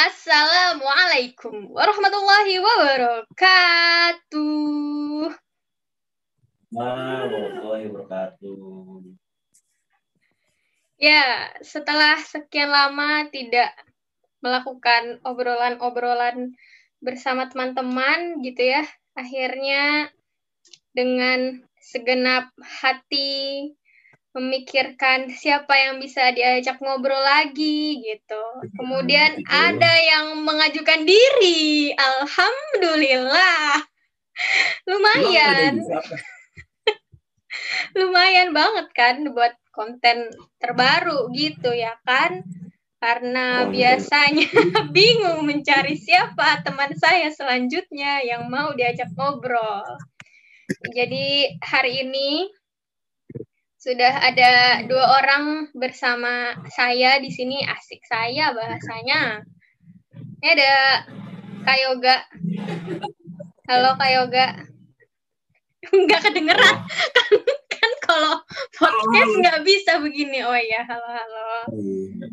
Assalamualaikum warahmatullahi wabarakatuh. Warahmatullahi wabarakatuh. Ya, setelah sekian lama tidak melakukan obrolan-obrolan bersama teman-teman gitu ya, akhirnya dengan segenap hati memikirkan siapa yang bisa diajak ngobrol lagi gitu. Kemudian ada yang mengajukan diri. Alhamdulillah. Lumayan. Lumayan banget kan buat konten terbaru gitu ya kan. Karena biasanya bingung mencari siapa teman saya selanjutnya yang mau diajak ngobrol. Jadi hari ini sudah ada dua orang bersama saya di sini asik saya bahasanya. Ini ada Kak Yoga. Halo Kak Yoga. Enggak kedengeran kan kan kalau podcast nggak bisa begini. Oh ya, halo halo.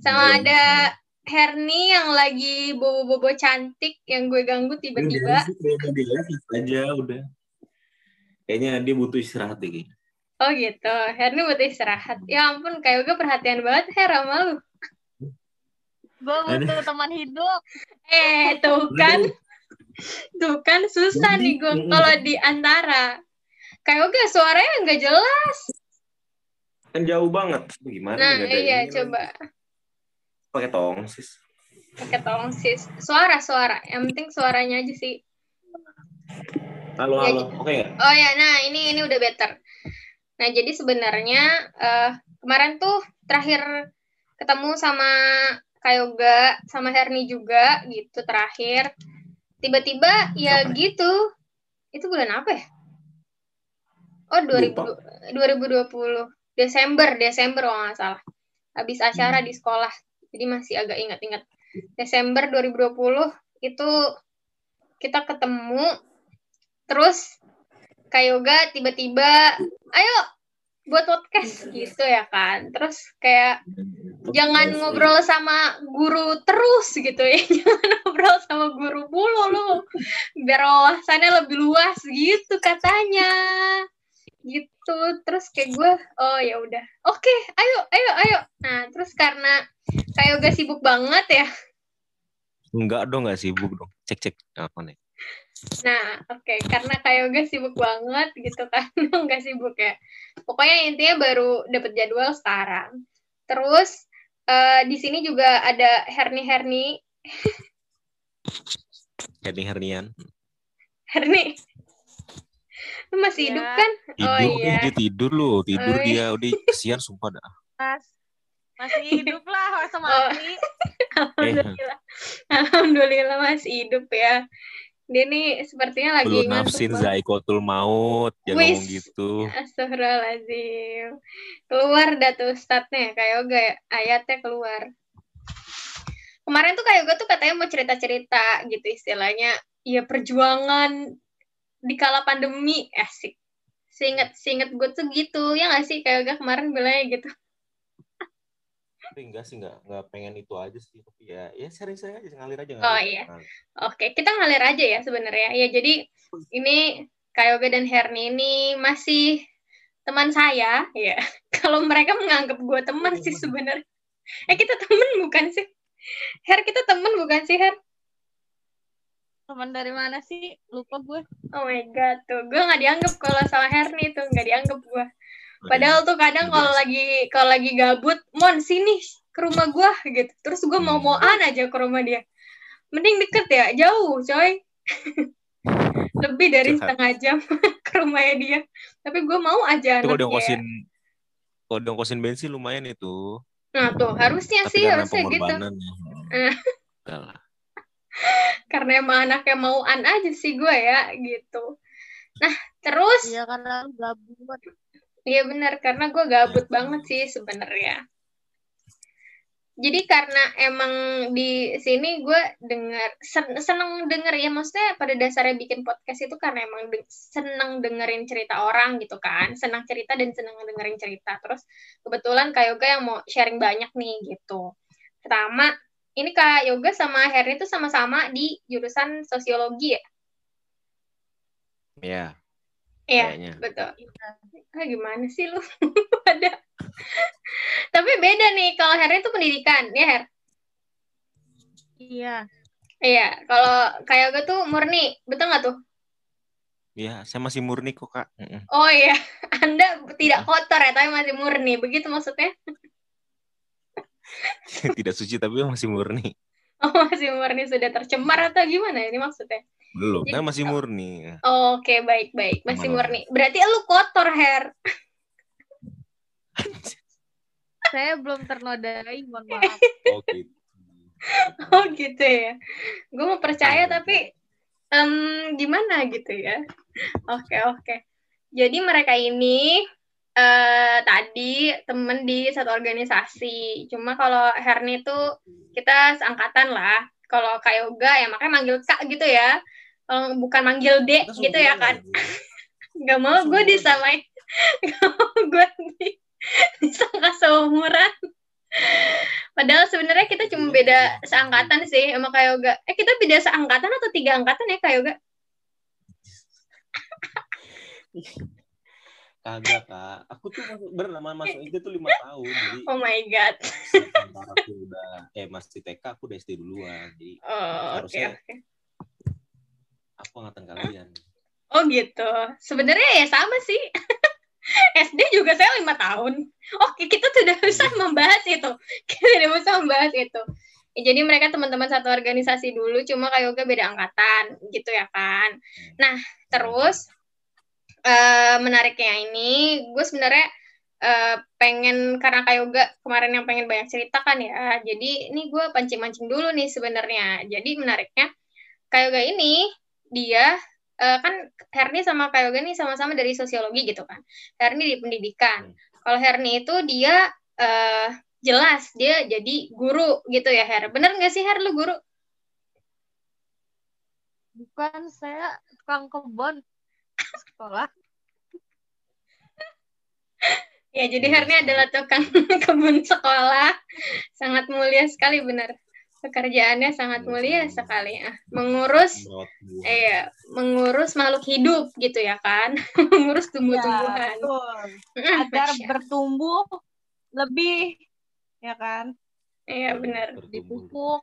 Sama ada Herni yang lagi bobo-bobo cantik yang gue ganggu tiba-tiba. aja udah. Kayaknya dia butuh istirahat deh. Oh gitu, Herni butuh istirahat. Ya ampun, kayak gue perhatian banget Her sama lu. Gue butuh teman hidup. Eh, tuh kan. Tuh kan susah nih gue kalau di antara. Kayak gue suaranya nggak jelas. Kan jauh banget. Gimana? Nah, iya coba. Pakai tongsis. Pakai tongsis. Suara-suara. Yang penting suaranya aja sih. Halo, Ya, halo. Oke nggak? Oh ya, nah ini ini udah better. Nah jadi sebenarnya eh, kemarin tuh terakhir ketemu sama Kayoga sama Herni juga gitu terakhir. Tiba-tiba ya Kapan? gitu. Itu bulan apa ya? Oh 2000, 2020 Desember Desember kalau nggak salah. Habis acara di sekolah. Jadi masih agak ingat-ingat. Desember 2020 itu kita ketemu terus Kayoga tiba-tiba ayo buat podcast gitu ya kan. Terus kayak jangan ngobrol sama guru terus gitu ya. Jangan ngobrol sama guru mulu. Lu biar wawasannya lebih luas gitu katanya. Gitu. Terus kayak gue oh ya udah. Oke ayo ayo ayo. Nah terus karena Kayoga sibuk banget ya. Enggak dong, enggak sibuk dong. Cek cek. Apa nih? Nah, oke, karena Kak Yoga sibuk banget gitu kan, nggak sibuk ya. Pokoknya intinya baru dapet jadwal sekarang. Terus eh, di sini juga ada Herni-Herni, Herni Hernian. Herni. Lu masih Iya. hidup kan? Tidur oh iya. dia tidur loh, tidur Oh, dia. Udah kesian sumpah dah. Mas. Masih hidup lah sama Oh. Alhamdulillah. Alhamdulillah masih hidup ya. Dia nih sepertinya lagi Belum nafsin zaikotul maut. Jangan Wis. ngomong gitu. Astagfirullahaladzim. Keluar dah tuh statnya kayak yoga ya. Ayatnya keluar. Kemarin tuh kayak yoga tuh katanya mau cerita-cerita gitu istilahnya. Ya perjuangan di kala pandemi. Asik. Seinget, seinget gue tuh gitu. Ya gak sih kayak yoga kemarin bilangnya gitu. Tapi enggak sih, enggak, enggak pengen itu aja sih. Tapi ya, ya sering-sering aja, ngalir aja. Oh, ngalir. iya. Ngalir. Oke, kita ngalir aja ya sebenarnya. Ya jadi ini Kayoga dan Herni ini masih teman saya, ya. Kalau mereka menganggap gue teman sih sebenarnya. Eh kita teman bukan sih? Her kita teman bukan sih Her? Teman dari mana sih? Lupa gue. Oh my god tuh, gue nggak dianggap kalau sama Herni tuh nggak dianggap gue. Padahal tuh kadang kalau lagi kalau lagi gabut, mon sini ke rumah gue gitu. Terus gue mau moan aja ke rumah dia. Mending deket ya, jauh coy. Lebih dari Curhat. setengah jam ke rumahnya dia. Tapi gue mau aja Itu kalau diongkosin, kalau diongkosin bensin lumayan itu. Nah tuh, harusnya Tapi sih karena harusnya gitu. Udah lah. Karena emang anaknya mauan aja sih gue ya gitu. Nah, terus Iya karena lu gabut. Iya benar, karena gue gabut banget sih sebenarnya. Jadi karena emang di sini gue denger sen- seneng denger ya maksudnya pada dasarnya bikin podcast itu karena emang de- seneng dengerin cerita orang gitu kan, senang cerita dan seneng dengerin cerita. Terus kebetulan Kak Yoga yang mau sharing banyak nih gitu. Pertama ini Kak Yoga sama Herni tuh sama-sama di jurusan sosiologi ya? Iya, Iya, kayaknya. betul. Ah, gimana sih lu? Ada. Tapi beda nih, kalau Herni tuh pendidikan, ya Her? Iya. Iya, kalau Kak Yoga tuh murni, betul nggak tuh? Iya, saya masih murni kok, Kak. Oh iya, Anda tidak kotor ya, tapi masih murni. Begitu maksudnya? Tidak suci tapi masih murni. Oh, masih murni sudah tercemar atau gimana ini maksudnya? Belum, Jadi- kan masih murni. Oke, baik-baik. Masih Aman, murni. Berarti lu kotor, Her. Saya belum ternodai, mohon maaf. Oh, gitu. Oh gitu ya. Gue mau percaya Iya, tapi em, gimana gitu ya. Oke oke. Jadi mereka ini eh tadi temen di satu organisasi. Cuma kalau Herni tuh kita seangkatan lah. Kalau Kak Yoga ya makanya manggil Kak gitu ya. Kalau bukan manggil Dek gitu ya kan. aja. Gak mau gue disamain. Gak mau gue di, disangka seumuran. Padahal sebenarnya kita cuma beda seangkatan sih sama Kak Yoga. Eh kita beda seangkatan atau tiga angkatan ya Kak Yoga? Kagak, Kak. Aku tuh masuk beneran masuk itu tuh lima tahun. Jadi Oh my god. sementara aku udah eh masih TK aku udah SD duluan. Jadi Oh, oke Harusnya- oke. aku angkatan kalian. Oh gitu. Sebenarnya ya sama sih. SD juga saya lima tahun. Oke kita sudah bisa membahas itu. Kita sudah bisa membahas itu. Ya, jadi mereka teman-teman satu organisasi dulu, cuma Kak Yoga beda angkatan, gitu ya kan. Nah, terus eh menariknya ini, gue sebenarnya eh, pengen karena Kak Yoga kemarin yang pengen banyak cerita kan ya. Jadi ini gue pancing-mancing dulu nih sebenarnya. Jadi menariknya Kak Yoga ini dia eh, kan Herni sama Kak Yoga ini sama-sama dari sosiologi gitu kan. Herni di pendidikan. Kalau Herni itu dia eh, jelas dia jadi guru gitu ya Her. Bener nggak sih Her lu guru? Bukan saya tukang kebun sekolah. Ya, jadi Herni sekali. adalah tukang kebun sekolah. Sangat mulia sekali benar. Pekerjaannya sangat mulia Mulia sekali. Ah, mengurus iya, mengurus makhluk hidup gitu ya kan. mengurus tumbuh-tumbuhan. Ya, Agar bertumbuh lebih, ya kan? Iya benar. Dipupuk.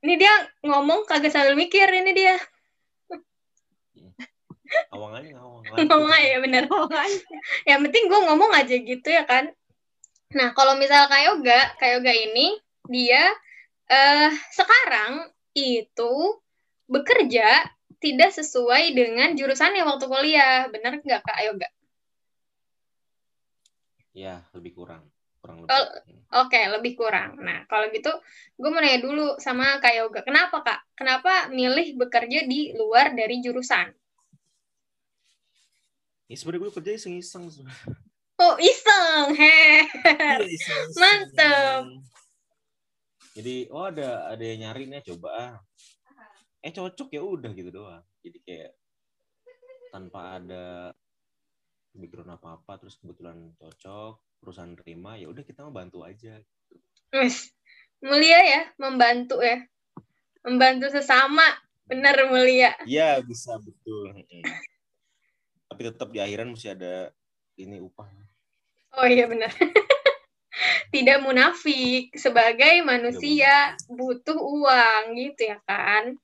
Ini dia ngomong kagak sambil mikir ini dia. Awang aja ngawang. ngomong aja benar. Yang penting gue ngomong aja gitu ya kan. Nah, kalau misal Kak Yoga, Kak Yoga ini dia eh sekarang itu bekerja tidak sesuai dengan jurusannya waktu kuliah. Benar nggak Kak Yoga? Ya, lebih kurang. Kurang lebih. Kalau- Oke, lebih kurang. Nah, kalau gitu gue mau nanya dulu sama Kak Yoga. Kenapa Kak? Kenapa milih bekerja di luar dari jurusan? Ya, sebenarnya gue kerja iseng-iseng. Oh, iseng. Heh. Iya. Mantep. Jadi, oh ada ada yang nyari nih coba ah. Eh cocok ya udah gitu doang. Jadi kayak tanpa ada background apa-apa terus kebetulan cocok, perusahaan terima, ya udah kita mau bantu aja. Wes, mulia ya, membantu ya. Membantu sesama, benar mulia. Iya, bisa betul. Tapi tetap di akhiran mesti ada ini upah. Oh iya benar. Tidak munafik sebagai manusia butuh uang gitu ya kan.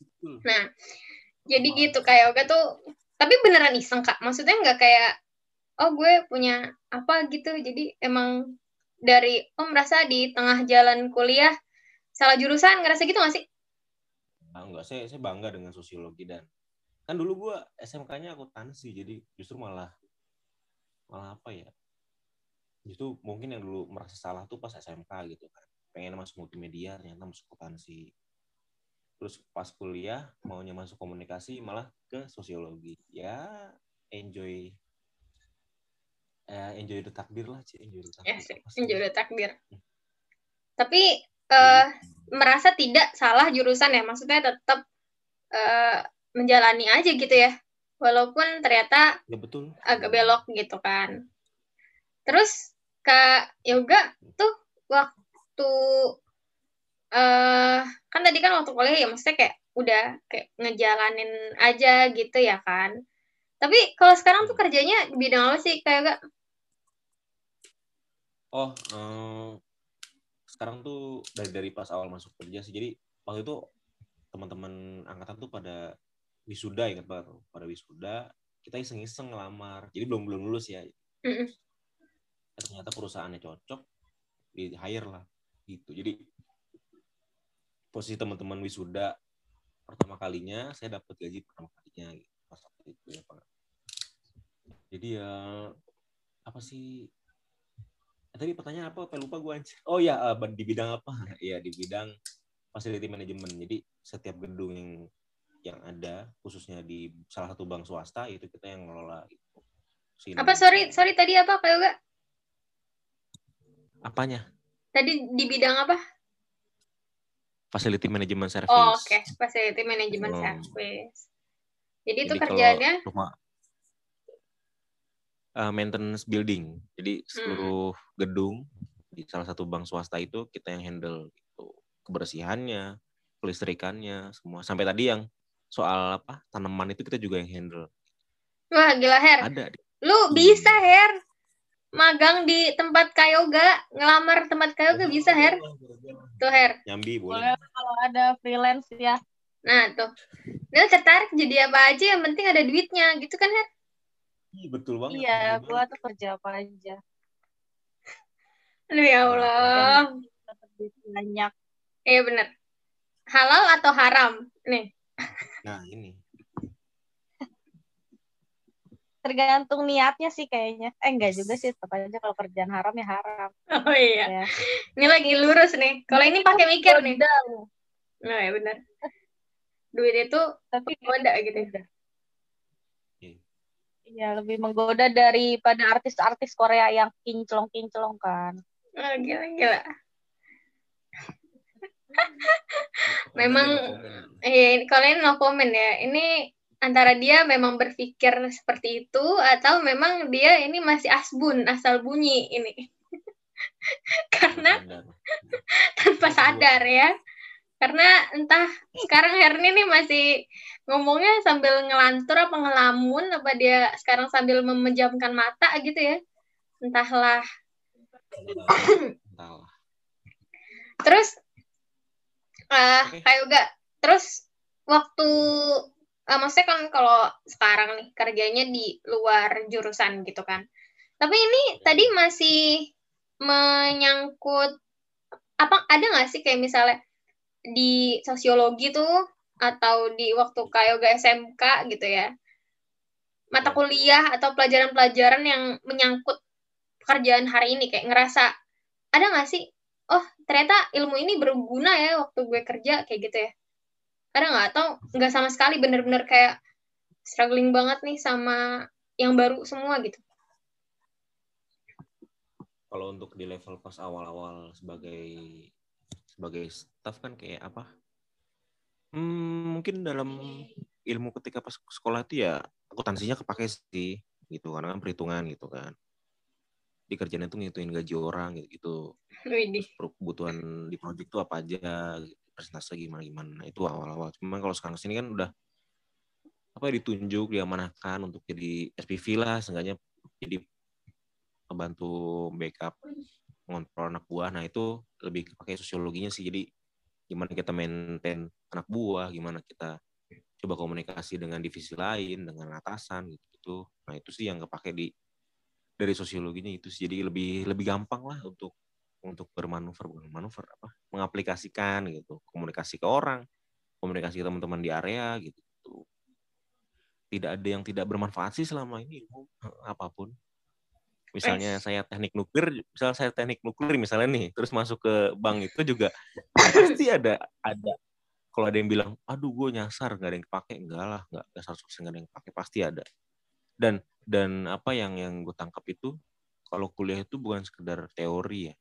Betul. Nah, jadi gitu kayak Yoga tuh tapi beneran iseng Kak. Maksudnya nggak kayak oh gue punya apa gitu. Jadi emang dari oh merasa di tengah jalan kuliah salah jurusan ngerasa gitu gak sih? Nah, enggak, saya saya bangga dengan sosiologi dan kan dulu gua SMK-nya akuntansi, jadi justru malah malah apa ya? Justru mungkin yang dulu merasa salah tuh pas SMK gitu kan. Pengen masuk multimedia, ternyata masuk akuntansi. Terus pas kuliah maunya masuk komunikasi malah ke sosiologi. Ya enjoy eh, enjoy the takdir lah, Ci. enjoy the takdir. Ya sih, Apa sih? menjadi takdir. Tapi eh merasa tidak salah jurusan ya, maksudnya tetap eh, menjalani aja gitu ya, walaupun ternyata Ya betul. agak belok gitu kan. Terus Kak Yoga tuh waktu eh kan tadi kan waktu kuliah ya maksudnya kayak udah kayak ngejalanin aja gitu ya kan. Tapi kalau sekarang tuh kerjanya di bidang apa sih kayak gak? Oh, eh, sekarang tuh dari dari pas awal masuk kerja sih. Jadi waktu itu teman-teman angkatan tuh pada wisuda ingat banget tuh. pada wisuda kita iseng-iseng ngelamar. Jadi belum belum lulus ya. Mm-mm. Ternyata perusahaannya cocok, di hire lah gitu. Jadi posisi teman-teman wisuda pertama kalinya saya dapat gaji pertama kalinya gitu, pas waktu itu ya Pak. Jadi ya apa sih Eh, tadi pertanyaan apa? Apa lupa gue anjir. Oh ya, di bidang apa? Iya, di bidang facility management. Jadi setiap gedung yang yang ada khususnya di salah satu bank swasta itu kita yang ngelola gitu. Si Apa sorry sorry tadi apa kayak gak? Apanya? Tadi di bidang apa? Facility management service. Oh, oke, facility management Oh. service. Jadi itu Jadi kalau kerjaannya rumah eh, maintenance building. Jadi seluruh gedung di salah satu bank swasta itu kita yang handle gitu. Kebersihannya, kelistrikannya, semua. Sampai tadi yang soal apa? Tanaman itu kita juga yang handle. wah gila Her. Ada. Lu bisa Her. Magang di tempat kayoga, ngelamar tempat kayoga bisa Her. Tuh Her. Nyambi boleh. Boleh kalau ada freelance ya. Nah, tuh. Dia tertarik jadi apa aja yang penting ada duitnya, gitu kan Her? Ih, betul banget. Iya, banget. tuh kerja apa aja. Aduh ya Allah. Dapat duit banyak. Iya bener. Halal atau haram? Nih. Nah, ini. Tergantung niatnya sih kayaknya. Eh enggak juga sih, tetap aja kalau kerjaan haram ya haram. Oh iya. Ya. Ini lagi lurus nih. Kalau ini pakai mikir nih. Nah, ya bener. Duit itu Tapi goda gitu. ya. Iya, lebih menggoda daripada artis-artis Korea yang kinclong-kinclong kan. Oh, gila, gila. Memang- Iya, ini- kalau ini no comment ya. Ini antara dia memang berpikir seperti itu atau memang dia ini masih asbun, asal bunyi ini. Karena tanpa sadar ya. Karena entah sekarang Herni nih masih ngomongnya sambil ngelantur apa ngelamun apa dia sekarang sambil memejamkan mata gitu ya. Entahlah. Entahlah. Terus eh Oke. kayak terus waktu eh, maksudnya kan kalau sekarang nih kerjanya di luar jurusan gitu kan. Tapi ini tadi masih menyangkut apa ada nggak sih kayak misalnya di sosiologi tuh atau di waktu kayoga SMK gitu ya mata Ya. kuliah atau pelajaran-pelajaran yang menyangkut pekerjaan hari ini kayak ngerasa ada nggak sih oh ternyata ilmu ini berguna ya waktu gue kerja kayak gitu ya ada nggak atau nggak sama sekali bener-bener kayak struggling banget nih sama yang baru semua gitu Kalau untuk di level pas awal-awal sebagai sebagai staff kan kayak apa? Hmm, mungkin dalam ilmu ketika pas sekolah itu ya akuntansinya kepake sih gitu karena kan perhitungan gitu kan. Di kerjaan itu ngitungin gaji orang gitu, gitu. Terus kebutuhan di project itu apa aja, presentase gimana gimana. Itu awal-awal. Cuman kalau sekarang sini kan udah apa ya, ditunjuk, diamanahkan untuk jadi SPV lah, seenggaknya jadi membantu backup ngontrol anak buah. Nah itu lebih pakai sosiologinya sih. Jadi gimana kita maintain anak buah, gimana kita coba komunikasi dengan divisi lain, dengan atasan gitu. -gitu. Nah itu sih yang kepake di dari sosiologinya itu sih. Jadi lebih lebih gampang lah untuk untuk bermanuver bukan manuver apa mengaplikasikan gitu. Komunikasi ke orang komunikasi ke teman-teman di area gitu. Tidak ada yang tidak bermanfaat sih selama ini ilmu apa pun. Misalnya saya teknik nuklir misal saya teknik nuklir misalnya nih terus masuk ke bank itu juga pasti ada ada. Kalau ada yang bilang aduh gue nyasar nggak ada yang kepake. Enggak lah nggak nggak seratus persen nggak ada yang kepake pasti ada dan dan apa yang yang gue tangkap itu kalau kuliah itu bukan sekedar teori ya.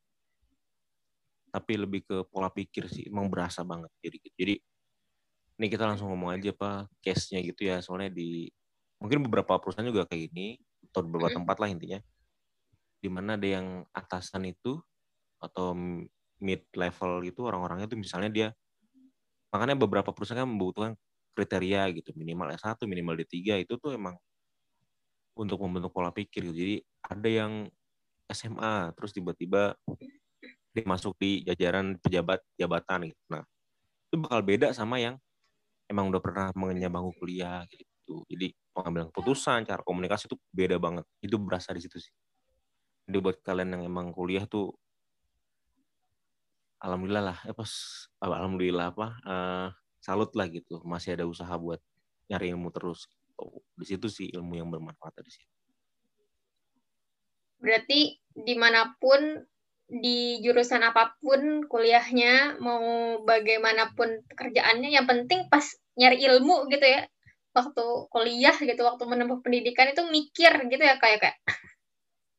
Tapi lebih ke pola pikir sih emang berasa banget. Jadi jadi ini kita langsung ngomong aja apa case-nya gitu ya. Soalnya di mungkin beberapa perusahaan juga kayak gini atau beberapa tempat lah intinya. Di mana ada yang atasan itu atau mid level itu orang-orangnya tuh misalnya dia makanya beberapa perusahaan kan membutuhkan kriteria gitu. Minimal S1 minimal D3 itu tuh emang untuk membentuk pola pikir gitu. Jadi ada yang SMA terus tiba-tiba dia masuk di jajaran pejabat jabatan gitu. Nah, itu bakal beda sama yang emang udah pernah mengenyam bangku kuliah gitu. Jadi pengambilan keputusan, cara komunikasi itu beda banget. Itu berasa di situ sih. Jadi buat kalian yang emang kuliah tuh alhamdulillah lah, ya pas alhamdulillah apa uh, salut lah gitu. Masih ada usaha buat nyari ilmu terus. Di situ sih ilmu yang bermanfaat di situ. Berarti di mana pun di jurusan apa pun kuliahnya mau bagaimanapun pekerjaannya yang penting pas nyari ilmu gitu ya. Waktu kuliah gitu waktu menempuh pendidikan itu mikir gitu ya kayak kayak.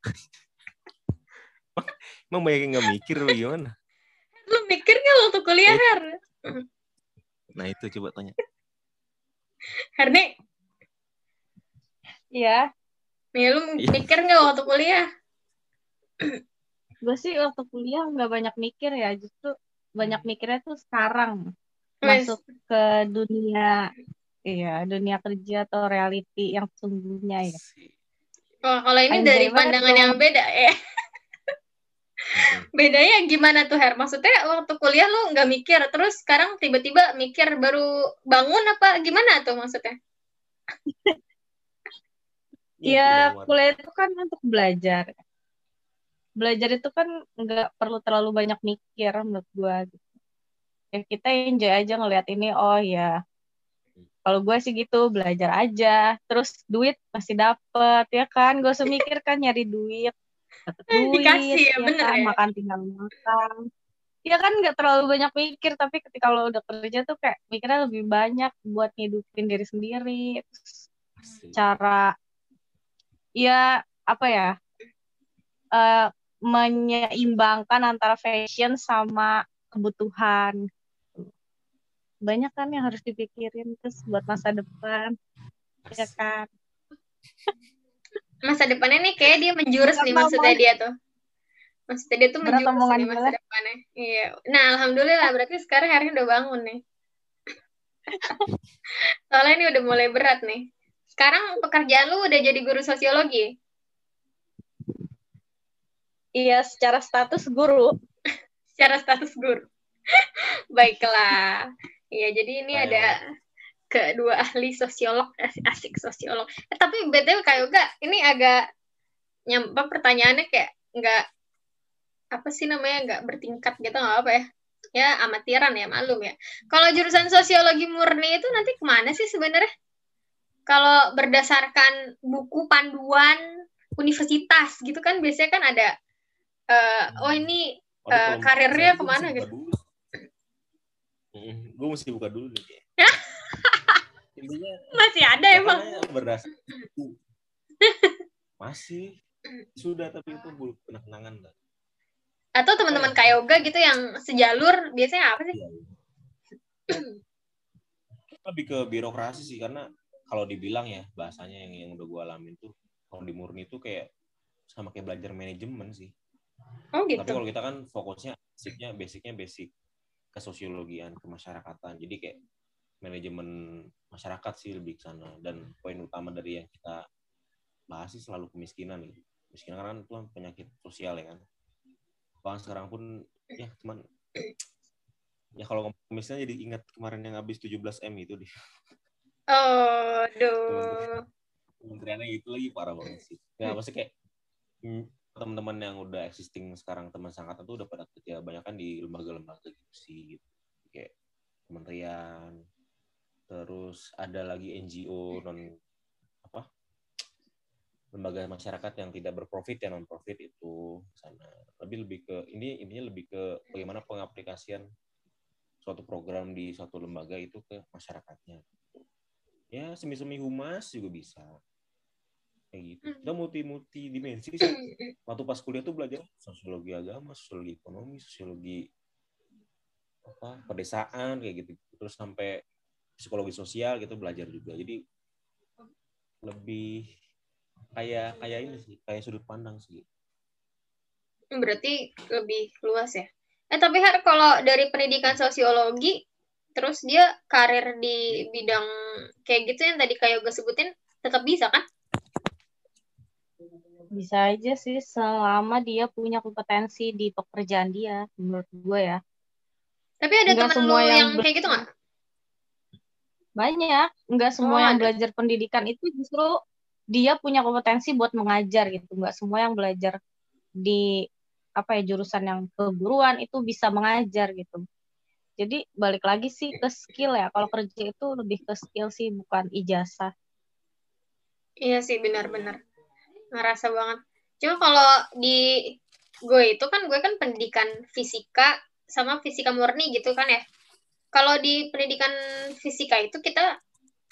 Emang banyak nggak mikir lu gimana? Lu mikir nggak waktu kuliah Her nah itu coba tanya. Herni iya. Ya lu iya. mikir nggak waktu kuliah? Gue sih waktu kuliah nggak banyak mikir ya justru banyak mikirnya tuh sekarang. Masuk ke dunia iya dunia kerja atau reality yang sungguhnya ya. Oh kalau ini Anjay dari pandangan yang beda ya. Bedanya gimana tuh Her? Maksudnya waktu kuliah lu nggak mikir terus sekarang tiba-tiba mikir baru bangun apa gimana tuh maksudnya ya kuliah itu kan untuk belajar. Belajar itu kan nggak perlu terlalu banyak mikir menurut gue gitu. ya kita enjoy aja ngeliat ini oh ya kalau gue sih gitu belajar aja. Terus duit masih dapet ya kan? Gak usah mikir kan nyari duit. Dapet duit Dikasih, ya, ya bener kan? ya? makan tinggal makan. Ya kan nggak terlalu banyak mikir. Tapi ketika lo udah kerja tuh kayak mikirnya lebih banyak buat ngidupin diri sendiri. Cara ya apa ya uh, menyeimbangkan antara fashion sama kebutuhan. Banyak kan yang harus dipikirin terus buat masa depan. Ya kan? Masa depannya nih kayak dia menjurus nih maksudnya dia tuh. Maksudnya dia tuh menjurus nih masa depannya. Iya. Nah, alhamdulillah berarti sekarang hari udah bangun nih. Soalnya ini udah mulai berat nih. Sekarang pekerjaan lu udah jadi guru sosiologi. Iya, secara status guru. secara status guru. Baiklah. Iya, jadi ini Ayo. ada kedua ahli sosiolog, asik sosiolog. Eh, tapi BTW kayak Yoga, ini agak nyampe pertanyaannya kayak nggak apa sih namanya nggak bertingkat gitu nggak apa ya ya amatiran ya malum ya kalau jurusan sosiologi murni itu nanti ke mana sih sebenarnya kalau berdasarkan buku panduan universitas gitu kan biasanya kan ada uh, oh ini uh, karirnya ke mana gitu? Hmm, gue mesti buka dulu nih. Intinya masih ada emang. Berdasar Masih sudah tapi itu belum pernah kenangan lah. Atau teman-teman kayoga gitu yang sejalur biasanya apa sih? Iya, iya. Lebih ke birokrasi sih karena kalau dibilang ya bahasanya yang yang udah gue alamin tuh kalau di murni tuh kayak sama kayak belajar manajemen sih. Oh gitu. Tapi kalau kita kan fokusnya basicnya basicnya basic kesosiologian kemasyarakatan. Jadi kayak manajemen masyarakat sih lebih ke sana dan poin utama dari yang kita bahas sih selalu kemiskinan gitu. Kemiskinan kan itu penyakit sosial ya kan. Bahkan sekarang pun ya cuman ya kalau kemiskinan jadi ingat kemarin yang habis 17 M itu deh. Oh, aduh. Kementeriannya itu lagi parah banget sih. Ya maksudnya kayak hmm, teman-teman yang udah existing sekarang teman sangkatan tuh udah pada kerja banyak kan di lembaga-lembaga gitu sih gitu. kayak kementerian terus ada lagi NGO non apa lembaga masyarakat yang tidak berprofit ya non profit itu sana lebih lebih ke ini intinya lebih ke bagaimana pengaplikasian suatu program di suatu lembaga itu ke masyarakatnya ya semi-semi humas juga bisa. Kayak gitu. Kita hmm. multi multi dimensi sih. Waktu pas kuliah tuh belajar sosiologi agama sosiologi ekonomi sosiologi apa pedesaan kayak gitu. Terus sampai psikologi sosial gitu belajar juga. Jadi lebih kayak kayak ini sih kayak sudut pandang sih. Berarti lebih luas ya? Eh tapi Har, kalau dari pendidikan sosiologi, terus dia karir di bidang kayak gitu yang tadi kayak gue sebutin, tetap bisa kan? Bisa aja sih selama dia punya kompetensi di pekerjaan dia, menurut gue ya. Tapi ada temen semua lu yang yang kayak gitu nggak? Banyak, nggak semua Oh, yang ada. belajar pendidikan itu justru dia punya kompetensi buat mengajar gitu. Nggak semua yang belajar di apa ya jurusan yang keguruan itu bisa mengajar gitu. Jadi balik lagi sih ke skill ya. Kalau kerja itu lebih ke skill sih bukan ijazah. Iya sih benar-benar ngerasa banget. Cuma kalau di gue itu kan gue kan pendidikan fisika sama fisika murni gitu kan ya. Kalau di pendidikan fisika itu kita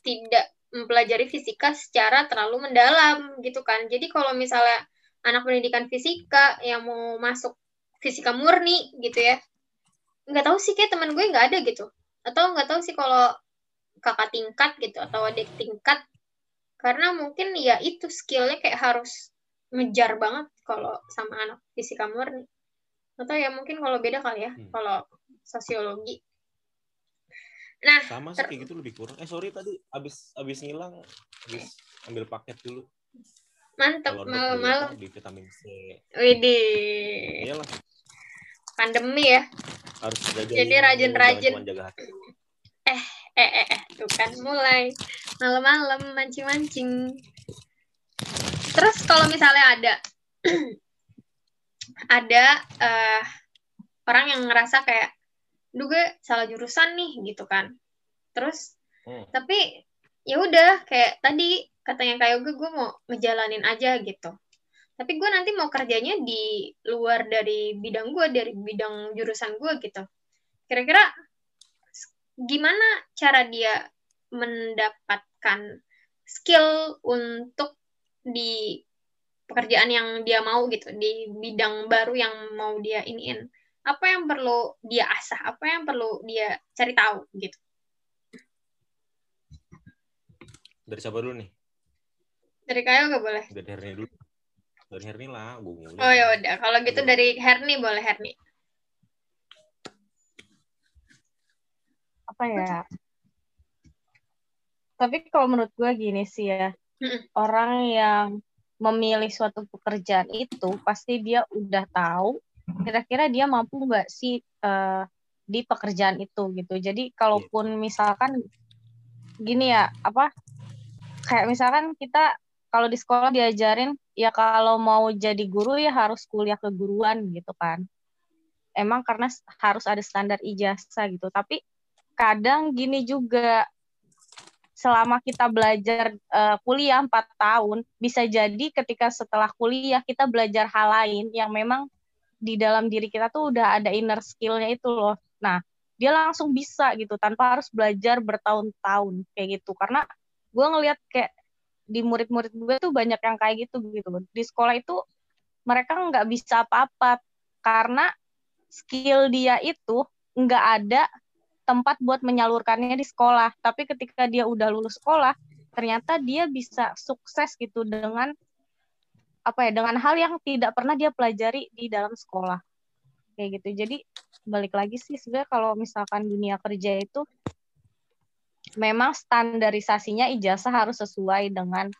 tidak mempelajari fisika secara terlalu mendalam gitu kan. Jadi kalau misalnya anak pendidikan fisika yang mau masuk fisika murni gitu ya, nggak tahu sih kayak teman gue nggak ada gitu. Atau nggak tahu sih kalau kakak tingkat gitu atau adik tingkat karena mungkin ya itu skillnya kayak harus ngejar banget kalau sama anak fisika murni atau ya mungkin kalau beda kali ya Hmm. kalau sosiologi nah Sama sih kayak gitu lebih kurang. Eh sorry tadi abis abis ngilang, abis ambil paket dulu. dok malam-malam di vitamin C. widih Iyalah, pandemi ya harus jaga. Jadi rajin-rajin. hati. eh eh eh tuh kan mulai malam-malam mancing-mancing terus kalau misalnya ada ada eh, orang yang ngerasa kayak duh gue salah jurusan nih gitu kan terus Hmm. tapi ya udah kayak tadi katanya kayak gue gue mau ngejalanin aja gitu tapi gue nanti mau kerjanya di luar dari bidang gue dari bidang jurusan gue gitu. Kira-kira gimana cara dia mendapatkan skill untuk di pekerjaan yang dia mau gitu di bidang baru yang mau dia iniin? Apa yang perlu dia asah? Apa yang perlu dia cari tahu gitu? Dari siapa dulu nih? dari kayo gak boleh? Dari Herni dulu. Dari Herni lah, gue ngulur. oh ya udah kalau gitu Aduh. dari Herni boleh Herni Apa ya? Tapi kalau menurut gue gini sih ya, Mm-mm. orang yang memilih suatu pekerjaan itu pasti dia udah tahu kira-kira dia mampu nggak sih eh, di pekerjaan itu gitu. Jadi kalaupun misalkan gini ya apa kayak misalkan kita kalau di sekolah diajarin ya kalau mau jadi guru ya harus kuliah keguruan gitu kan. Emang karena harus ada standar ijazah gitu. Tapi kadang gini juga selama kita belajar eh, kuliah 4 tahun, bisa jadi ketika setelah kuliah kita belajar hal lain yang memang di dalam diri kita tuh udah ada inner skill-nya itu loh. Nah, dia langsung bisa gitu tanpa harus belajar bertahun-tahun kayak gitu. Karena gue ngelihat kayak di murid-murid gue tuh banyak yang kayak gitu gitu. Di sekolah itu mereka nggak bisa apa-apa karena skill dia itu nggak ada tempat buat menyalurkannya di sekolah. Tapi ketika dia udah lulus sekolah, ternyata dia bisa sukses gitu dengan apa ya dengan hal yang tidak pernah dia pelajari di dalam sekolah kayak gitu jadi balik lagi sih sebenarnya kalau misalkan dunia kerja itu memang standarisasinya ijazah harus sesuai dengan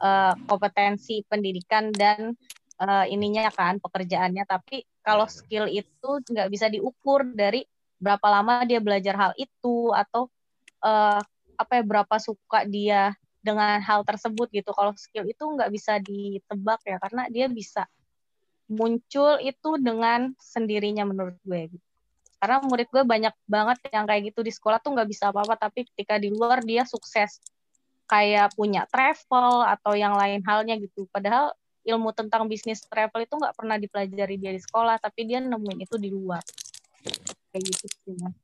eh, kompetensi pendidikan dan eh, ininya kan pekerjaannya tapi kalau skill itu nggak bisa diukur dari berapa lama dia belajar hal itu atau eh, apa ya berapa suka dia dengan hal tersebut gitu. Kalau skill itu nggak bisa ditebak ya karena dia bisa muncul itu dengan sendirinya menurut gue. Gitu. Karena murid gue banyak banget yang kayak gitu di sekolah tuh nggak bisa apa-apa tapi ketika di luar dia sukses kayak punya travel atau yang lain halnya gitu. Padahal ilmu tentang bisnis travel itu nggak pernah dipelajari dia di sekolah tapi dia nemuin itu di luar. Kayak gitu sih. Mas.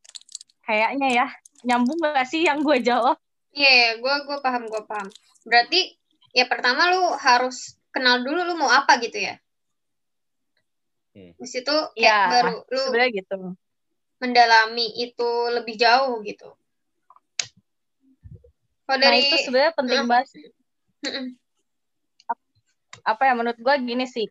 Kayaknya ya nyambung gak sih yang gue jawab? Iya, yeah, gue gue paham, gue paham. Berarti ya pertama lu harus kenal dulu lu mau apa gitu ya. Hmm. Di situ kayak Ya, baru lu sebenarnya gitu. Mendalami itu lebih jauh gitu. Kalau Nah dari itu sebenarnya penting Heeh. banget. Apa ya menurut gue gini sih.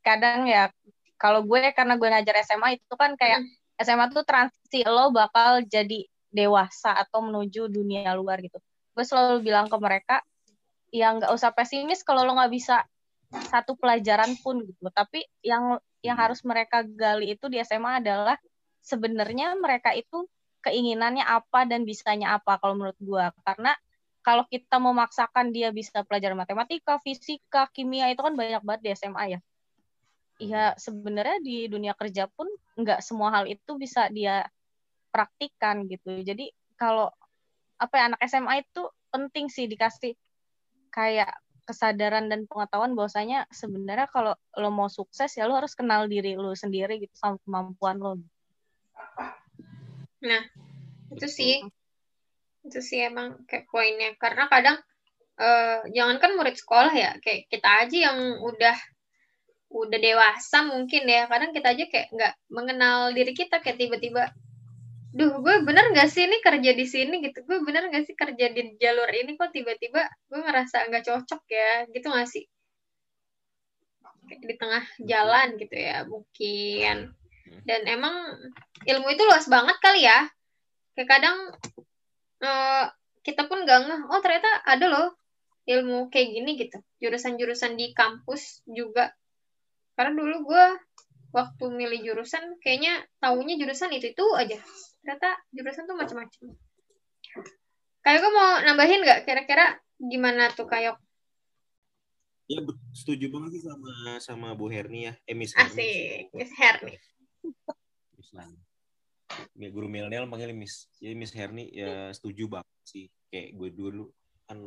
Kadang ya kalau gue karena gue ngajar SMA itu kan kayak hmm. SMA tuh transisi lo bakal jadi dewasa atau menuju dunia luar gitu gue selalu bilang ke mereka ya nggak usah pesimis kalau lo nggak bisa satu pelajaran pun gitu tapi yang yang harus mereka gali itu di SMA adalah sebenarnya mereka itu keinginannya apa dan bisanya apa kalau menurut gue karena kalau kita memaksakan dia bisa pelajaran matematika, fisika, kimia itu kan banyak banget di SMA ya. Iya sebenarnya di dunia kerja pun nggak semua hal itu bisa dia praktikan gitu. Jadi kalau apa ya anak SMA itu penting sih dikasih kayak kesadaran dan pengetahuan bahwasanya sebenarnya kalau lo mau sukses ya lo harus kenal diri lo sendiri gitu sama kemampuan lo. Nah, itu sih. Itu sih emang kayak poinnya. Karena kadang uh, jangankan murid sekolah ya kayak kita aja yang udah udah dewasa mungkin ya. Kadang kita aja kayak nggak mengenal diri kita kayak tiba-tiba duh gue bener gak sih ini kerja di sini? Gitu. Gue bener gak sih kerja di jalur ini kok tiba-tiba gue ngerasa nggak cocok ya? Gitu gak sih? Kayak di tengah jalan gitu ya mungkin dan emang ilmu itu luas banget kali ya. Kayak kadang uh, kita pun gak ngeh oh ternyata ada loh ilmu kayak gini gitu. Jurusan-jurusan di kampus juga. Karena dulu gue waktu milih jurusan kayaknya taunya jurusan itu itu aja. Ternyata jurusan tuh macam-macam. Kayak gue mau nambahin nggak kira-kira gimana tuh kayak Ya setuju banget sih sama sama Bu Herni ya. Eh Miss Herni. Asik, Miss Herni. Miss ya, guru milenial panggil Miss jadi Miss Herni ya setuju banget sih. Kayak gue dulu kan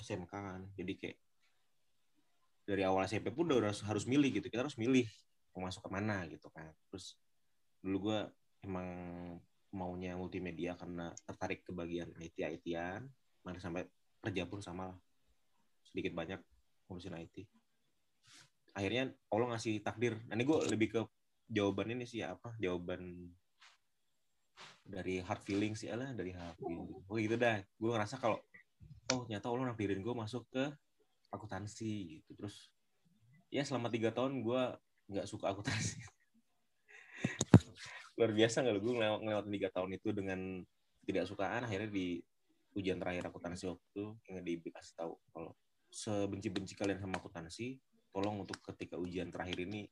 SMK kan jadi kayak dari awal SMP pun udah harus, harus milih gitu kita harus milih mau masuk ke mana gitu kan. Terus dulu gue emang maunya multimedia karena tertarik ke bagian IT ITan mana sampai kerja pun sama lah. Sedikit banyak ngurusin IT akhirnya Allah ngasih takdir. Nah ini gue lebih ke jawaban ini sih apa jawaban dari hard feeling sih lah dari hard feeling. Oh gitu dah. Gue ngerasa kalau oh nyata Allah nakdirin gue masuk ke akuntansi gitu. Terus ya selama tiga tahun gue nggak suka akuntansi. Luar biasa nggak gue ngelewat, ngelewat tiga tahun itu dengan tidak sukaan akhirnya di ujian terakhir akuntansi waktu yang dikasih tahu kalau sebenci-benci kalian sama akuntansi tolong untuk ketika ujian terakhir ini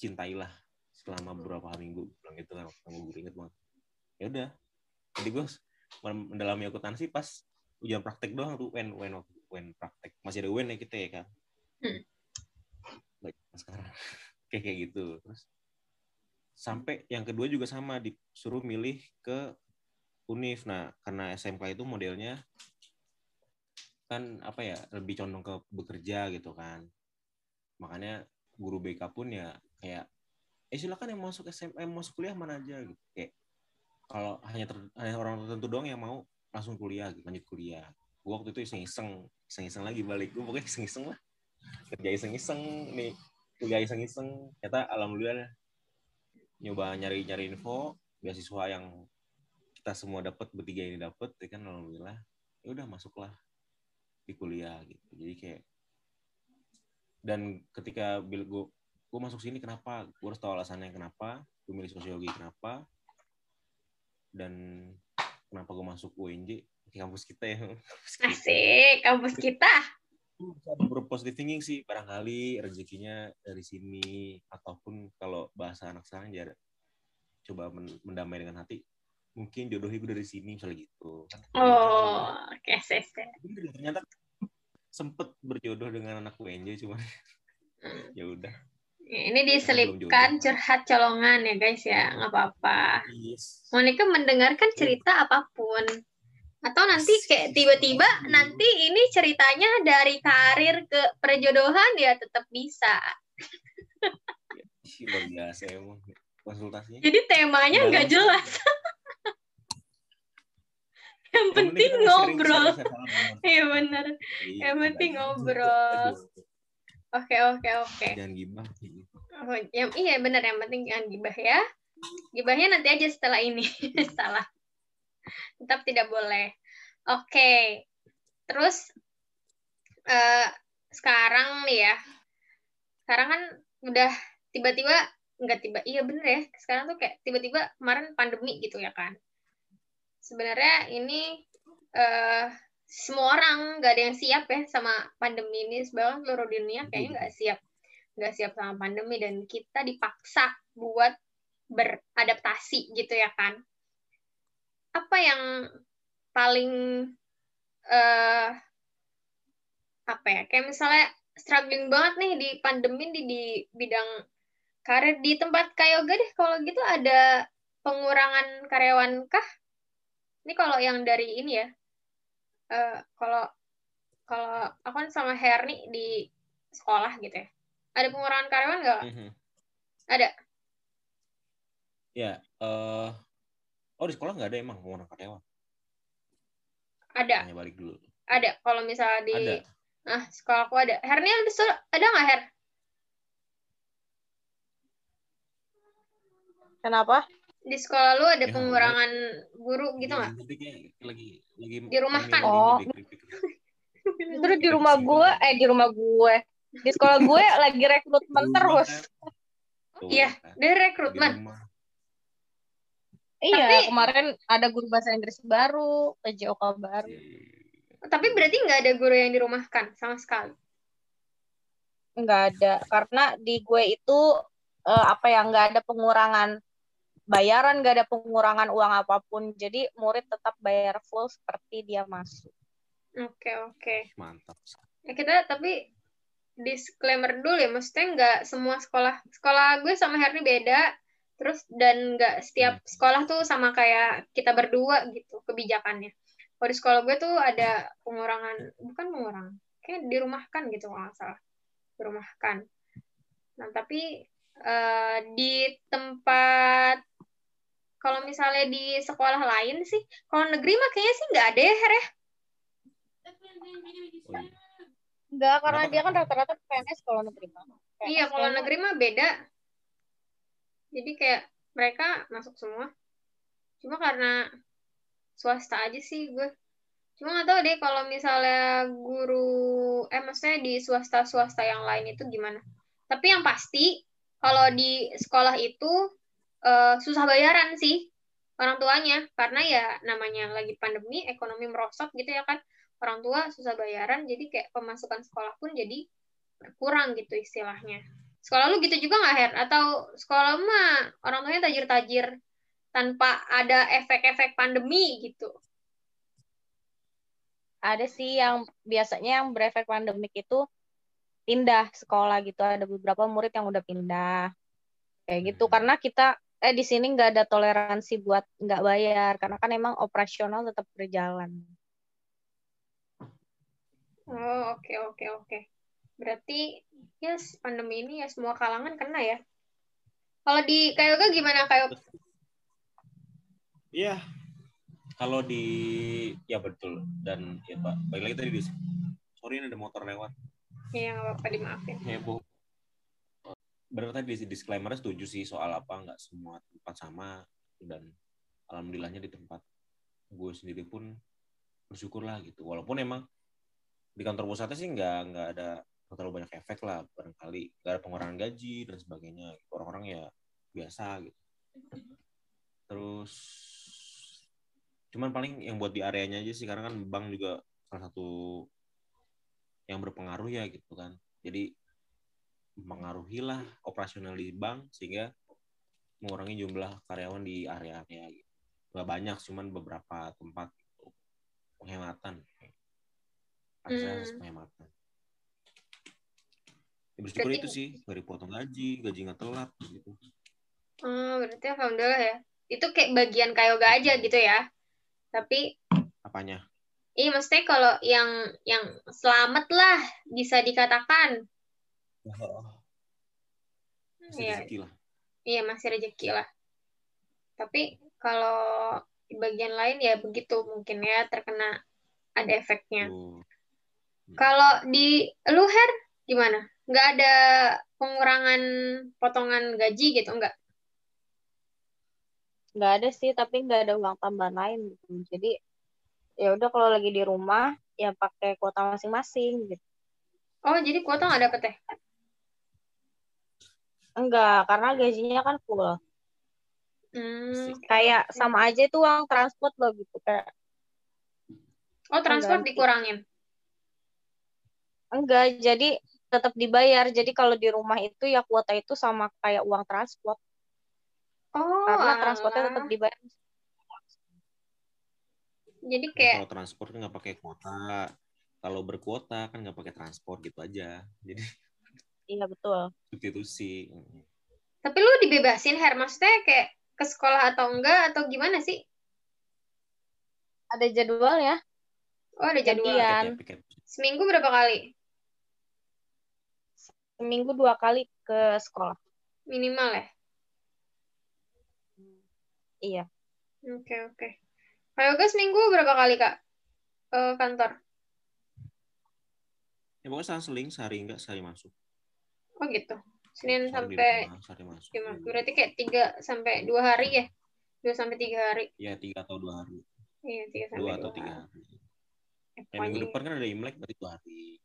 cintailah selama beberapa minggu bilang gitu kan waktu gue inget banget. Ya udah jadi gue mendalami akuntansi pas ujian praktek doang tuh when when when praktek. Masih ada when ya kita ya kan hmm. baik sekarang. Kayak kayak gitu. Terus sampai yang kedua juga sama disuruh milih ke univ nah karena SMK itu modelnya kan apa ya lebih condong ke bekerja gitu kan. Makanya guru BK pun ya kayak eh silakan yang masuk SMA yang masuk kuliah mana aja gitu. Kayak kalau hanya, ter, hanya orang tertentu doang yang mau langsung kuliah gitu, lanjut kuliah. Gue waktu itu iseng-iseng iseng-iseng lagi balik. Gue pokoknya iseng-iseng lah. Kerja iseng-iseng nih kuliah iseng-iseng. Ternyata alhamdulillah nyoba nyari-nyari info beasiswa yang kita semua dapat bertiga ini dapat ya kan alhamdulillah. Ya udah masuklah di kuliah gitu. Jadi kayak dan ketika bil gue gue masuk sini kenapa? Gue harus tahu alasannya kenapa. Gue milih sosiologi kenapa? Dan kenapa gue masuk UNJ di kampus kita ya. Asik kampus kita. Berpositif thinking sih barangkali rezekinya dari sini. Ataupun kalau bahasa anak sekarang ya coba mendamai dengan hati. Mungkin jodohnya gue dari sini misalnya gitu. Oh oke okay, ternyata sempet berjodoh dengan anak UNJ cuma hmm. ya udah ini diselipkan curhat colongan ya guys ya, nggak apa-apa. Yes. Monica mendengarkan cerita apa pun. Atau nanti kayak tiba-tiba nanti ini ceritanya dari karir ke perjodohan ya tetap bisa. Luar biasa emang konsultasinya. Jadi temanya nggak jelas. Yang penting ngobrol. Iya benar. Yang iya, penting ngobrol. Oke oke oke. Jangan gibah. Oh, yang, iya benar yang penting jangan gibah ya. Gibahnya nanti aja setelah ini. Salah. Tetap tidak boleh. Oke. Terus uh, sekarang nih ya. Sekarang kan udah tiba-tiba nggak tiba iya bener ya sekarang tuh kayak tiba-tiba kemarin pandemi gitu ya kan sebenarnya ini uh, semua orang nggak ada yang siap ya sama pandemi ini sebenarnya seluruh dunia kayaknya nggak siap nggak siap sama pandemi dan kita dipaksa buat beradaptasi gitu ya kan. Apa yang paling uh, apa ya kayak misalnya struggling banget nih di pandemi di, di bidang karir di tempat kayak yoga deh kalau gitu ada pengurangan karyawan kah? Ini kalau yang dari ini ya uh, kalau kalau aku kan sama Herni di sekolah gitu ya ada pengurangan karyawan nggak mm -hmm. ada ya uh, oh di sekolah nggak ada emang pengurangan karyawan ada Hanya balik dulu ada kalau misalnya di ada. ah sekolah aku ada Herni ada nggak Her Kenapa? Di sekolah lu ada ya, pengurangan guru gitu nggak? Lagi, lagi di rumah kan? Oh. Terus di rumah gue, eh di rumah gue, di sekolah gue lagi rekrutmen terus. Iya, dari rekrutmen. Iya, Tapi, kemarin ada guru bahasa Inggris baru, PJOK baru. Tapi berarti nggak ada guru yang dirumahkan sama sekali? Nggak ada, karena di gue itu uh, apa ya nggak ada pengurangan bayaran gak ada pengurangan uang apa pun jadi murid tetap bayar full seperti dia masuk oke okay, oke okay. mantap ya kita tapi disclaimer dulu ya maksudnya nggak semua sekolah sekolah gue sama Herni beda. Terus dan nggak setiap hmm. sekolah tuh sama kayak kita berdua gitu kebijakannya. Kalau di sekolah gue tuh ada pengurangan bukan pengurangan kayak dirumahkan gitu kalau nggak salah. Dirumahkan. Nah tapi uh, di tempat kalau misalnya di sekolah lain sih, kalau negeri mah kayaknya sih nggak ada ya, Her ya? Enggak, karena dia kan rata-rata PNS kalau negeri mah. Iya, kalau negeri mah beda. Jadi kayak mereka masuk semua. Cuma karena swasta aja sih gue. Cuma nggak tahu deh kalau misalnya guru, eh maksudnya di swasta-swasta yang lain itu gimana. Tapi yang pasti kalau di sekolah itu uh, susah bayaran sih orang tuanya karena ya namanya lagi pandemi ekonomi merosot gitu ya kan orang tua susah bayaran jadi kayak pemasukan sekolah pun jadi berkurang gitu istilahnya. Sekolah lu gitu juga nggak Her? Atau sekolah mah orang tuanya tajir-tajir tanpa ada efek-efek pandemi gitu? Ada sih yang biasanya yang berefek pandemik itu pindah sekolah gitu. Ada beberapa murid yang udah pindah. Kayak gitu. Hmm. karena kita eh di sini nggak ada toleransi buat nggak bayar. Karena kan emang operasional tetap berjalan. Oh oke okay, oke okay, oke. Okay. Berarti yes pandemi ini ya semua kalangan kena ya. Kalau di Kayoga gimana Kayoga? Iya. Kalau di ya betul dan ya Pak. Baik lagi tadi di sorry ini ada motor lewat. Iya nggak apa-apa dimaafin. Heboh benar tadi di disclaimer setuju sih soal apa nggak semua tempat sama dan alhamdulillahnya di tempat gue sendiri pun bersyukur lah gitu walaupun emang di kantor pusatnya sih nggak nggak ada terlalu banyak efek lah barangkali nggak ada pengurangan gaji dan sebagainya orang-orang ya biasa gitu terus cuman paling yang buat di areanya aja sih karena kan bank juga salah satu yang berpengaruh ya gitu kan jadi mengaruhi lah operasional di bank sehingga mengurangi jumlah karyawan di area-area gitu. Gak banyak, cuman beberapa tempat gitu. penghematan. Akses hmm. penghematan. Ya, bersyukur berarti, itu sih, nggak dipotong gaji, gaji nggak telat gitu. Oh, berarti alhamdulillah ya. Itu kayak bagian kayoga aja gitu ya. Tapi apanya? Iya, maksudnya kalau yang yang selamat lah bisa dikatakan masih iya. rezeki lah. Iya, masih rezeki lah. Tapi kalau di bagian lain ya begitu mungkin ya terkena ada efeknya. Uh. Kalau di luher gimana? Nggak ada pengurangan potongan gaji gitu enggak? Nggak ada sih, tapi nggak ada uang tambahan lain gitu. Jadi ya udah kalau lagi di rumah ya pakai kuota masing-masing gitu. Oh, jadi kuota nggak dapet ya? Enggak, karena gajinya kan full. Hmm, kayak sama aja itu uang transport loh gitu kayak. Oh, transport dikurangin. Enggak, jadi tetap dibayar. Jadi kalau di rumah itu ya kuota itu sama kayak uang transport. Oh, karena transportnya tetap dibayar. Jadi kayak kalau transport kan nggak pakai kuota. Kalau berkuota kan nggak pakai transport gitu aja. Jadi Iya betul. Substitusi. Tapi lu dibebasin Her, maksudnya kayak ke sekolah atau enggak atau gimana sih? Ada jadwal ya? Oh ada jadwal. Seminggu berapa kali? Seminggu dua kali ke sekolah. Minimal ya? Iya. Oke okay, oke. Okay. Yoga seminggu berapa kali kak ke kantor? Ya pokoknya seling sehari enggak sehari masuk. Oh gitu. Senin sampai gimana? Berarti kayak tiga sampai dua hari ya? Dua sampai tiga hari. Iya tiga atau dua hari. Iya tiga sampai dua, dua atau tiga hari. Ya, minggu depan kan ada Imlek berarti dua hari.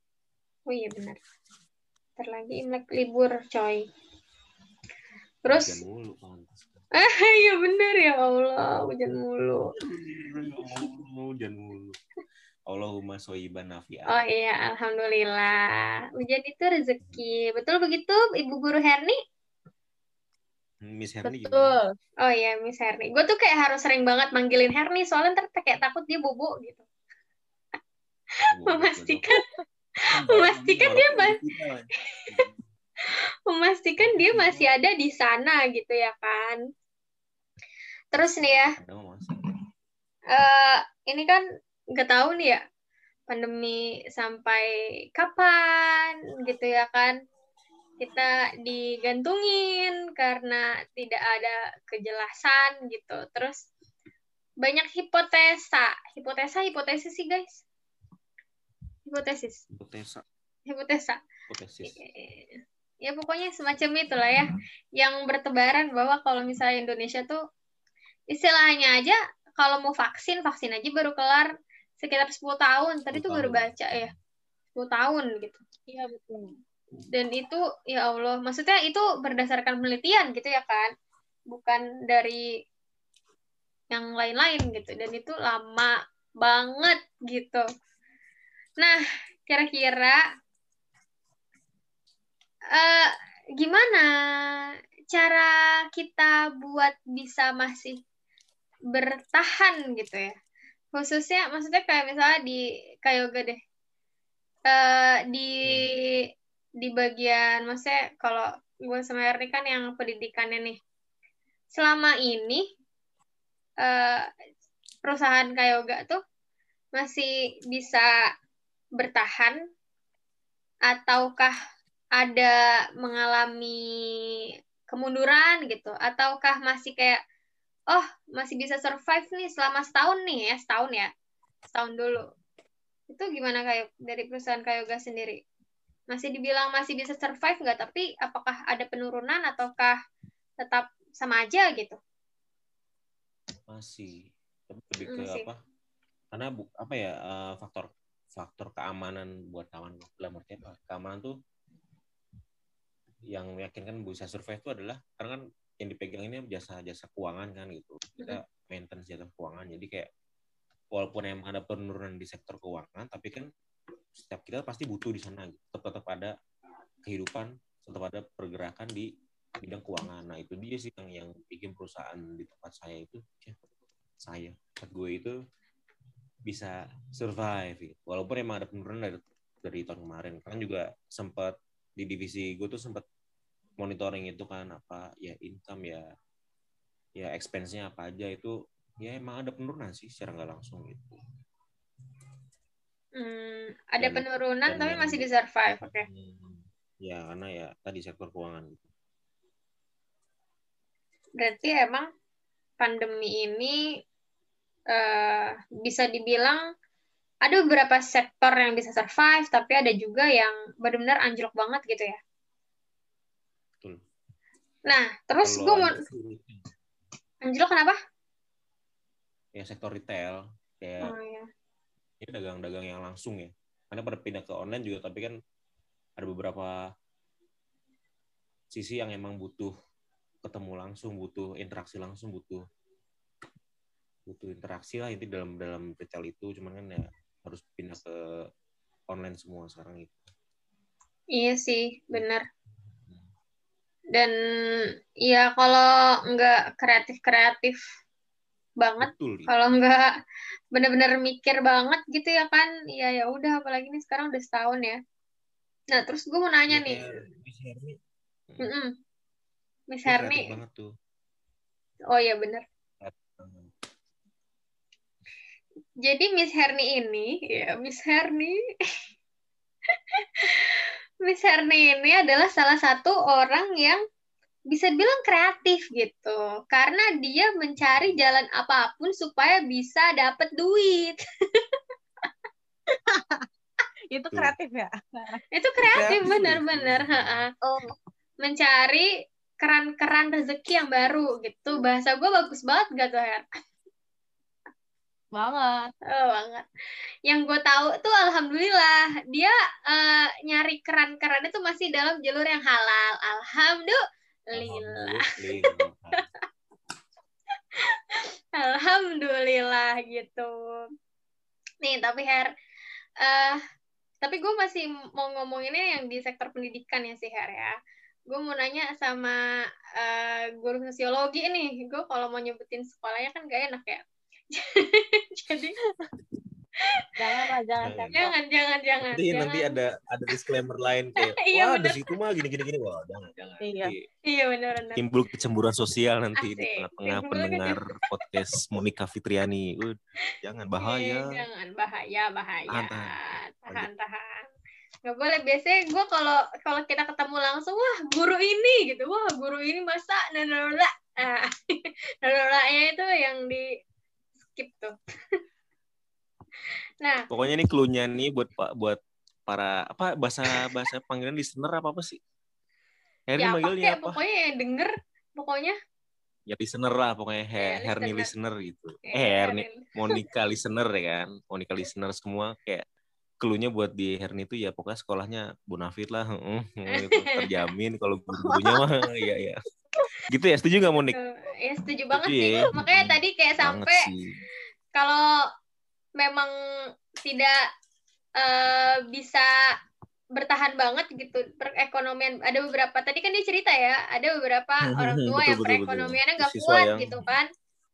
Oh iya benar. Ntar lagi Imlek libur coy. Terus. Ah iya benar ya Allah hujan mulu. hujan mulu. Allahumma soiban nafi'ah. Oh iya, alhamdulillah. Hujan itu rezeki. Betul begitu, Ibu Guru Herni? Miss Herni Betul. Gimana? Oh iya, Miss Herni. Gue tuh kayak harus sering banget manggilin Herni, soalnya ntar kayak takut dia bobo gitu. memastikan memastikan dia masih memastikan dia masih ada di sana gitu ya kan. Terus nih ya. Uh, ini kan nggak tahu nih ya pandemi sampai kapan gitu ya kan. Kita digantungin karena tidak ada kejelasan gitu. Terus banyak hipotesa hipotesa hipotesis sih guys hipotesis hipotesa hipotesa hipotesis ya pokoknya semacam itulah ya yang bertebaran bahwa kalau misalnya Indonesia tuh istilahnya aja kalau mau vaksin vaksin aja baru kelar sekitar 10 tahun. Tadi tuh baru baca ya. 10 tahun gitu. Iya betul. Dan itu ya Allah, maksudnya itu berdasarkan penelitian gitu ya kan. Bukan dari yang lain-lain gitu. Dan itu lama banget gitu. Nah, kira-kira uh, gimana cara kita buat bisa masih bertahan gitu ya? Khususnya maksudnya kayak misalnya di Kayoga deh. Uh, di di bagian maksudnya kalau gue sama Erni kan yang pendidikannya nih. Selama ini uh, perusahaan Kayoga tuh masih bisa bertahan? Ataukah ada mengalami kemunduran gitu? Ataukah masih kayak oh masih bisa survive nih selama setahun nih ya setahun ya setahun dulu. Itu gimana kayak dari perusahaan Kayoga sendiri? Masih dibilang masih bisa survive nggak? Tapi apakah ada penurunan ataukah tetap sama aja gitu? Masih. Lebih ke masih. apa? Karena bu, apa ya uh, faktor faktor keamanan buat kawan dalam arti apa keamanan tuh yang meyakinkan bisa survive itu adalah karena kan yang dipegang ini jasa-jasa keuangan kan gitu. Kita maintenance jasa keuangan. Jadi kayak walaupun emang ada penurunan di sektor keuangan tapi kan setiap kita pasti butuh di sana gitu. tetap tetap ada kehidupan tetap ada pergerakan di bidang keuangan. Nah itu dia sih yang yang bikin perusahaan di tempat saya itu ya, saya tempat gue itu bisa survive gitu. walaupun emang ada penurunan dari dari tahun kemarin kan juga sempat di divisi gue tuh sempat monitoring itu kan apa ya income ya ya expense-nya apa aja itu ya emang ada penurunan sih secara nggak langsung gitu. Hmm, ada dan, penurunan dan tapi masih bisa survive, oke. Okay. Hmm, ya karena ya tadi sektor keuangan gitu. Berarti emang pandemi ini uh, bisa dibilang ada beberapa sektor yang bisa survive, tapi ada juga yang benar-benar anjlok banget gitu ya. Nah, terus gue mau anjlok kenapa? Ya sektor retail kayak oh, iya. ya dagang-dagang yang langsung ya. Karena pada pindah ke online juga tapi kan ada beberapa sisi yang emang butuh ketemu langsung butuh interaksi langsung butuh butuh interaksi lah inti dalam dalam retail itu cuman kan ya harus pindah ke online semua sekarang itu. Iya sih benar dan ya kalau nggak kreatif kreatif banget kalau nggak bener-bener mikir banget gitu ya kan ya ya udah apalagi nih sekarang udah setahun ya. Nah terus gue mau nanya ya, nih. Miss mm -mm. Miss Herni oh ya bener jadi Miss Herni ini ya Miss Herni Miss Herni ini adalah salah satu orang yang bisa dibilang kreatif gitu. Karena dia mencari jalan apa pun supaya bisa dapat duit. Itu kreatif ya? Itu kreatif benar-benar oh. mencari keran-keran rezeki yang baru gitu. Bahasa gue bagus banget gak tuh Her banget oh, banget yang gue tahu tuh alhamdulillah dia uh, nyari keran-keran itu masih dalam jalur yang halal alhamdulillah Alhamdulillah. Alhamdulillah gitu. Nih, tapi Her, uh, tapi gue masih mau ngomonginnya yang di sektor pendidikan ya sih Her ya. Gue mau nanya sama uh, guru sosiologi nih. Gue kalau mau nyebutin sekolahnya kan gak enak ya. Jangan lah jangan jangan jangan jangan, nanti jangan. nanti ada ada disclaimer lain kayak iya, wah di situ mah gini gini gini. Wah jangan jangan. Iya. Iya benar benar timbul kecemburuan sosial nanti Asik. di tengah-tengah pendengar podcast Monica Fitriani. Uh, jangan bahaya. iya, jangan bahaya bahaya. Tahan tahan, tahan. nggak boleh. Biasanya gue kalau kalau kita ketemu langsung wah guru ini gitu. Wah guru ini masa nanola ah nanolanya itu yang di skip tuh Nah, pokoknya ini klunya nih buat Pak buat para apa bahasa bahasa panggilan listener apa apa sih? Herni ya, manggilnya apa? Pokoknya yang denger, pokoknya. Ya listener lah pokoknya ya, Herni listener. gitu. Ya, eh Herni Monica listener ya kan. Monica listener semua kayak keluhnya buat di Herni itu ya pokoknya sekolahnya Bonafit lah, gitu. terjamin kalau gurunya mah ya ya. Gitu ya, setuju nggak Monik? Ya setuju banget setuju, sih. Ya. Makanya tadi kayak sampai kalau memang tidak uh, bisa bertahan banget gitu perekonomian ada beberapa tadi kan dia cerita ya ada beberapa orang tua betul, yang perekonomiannya nggak kuat yang... gitu kan.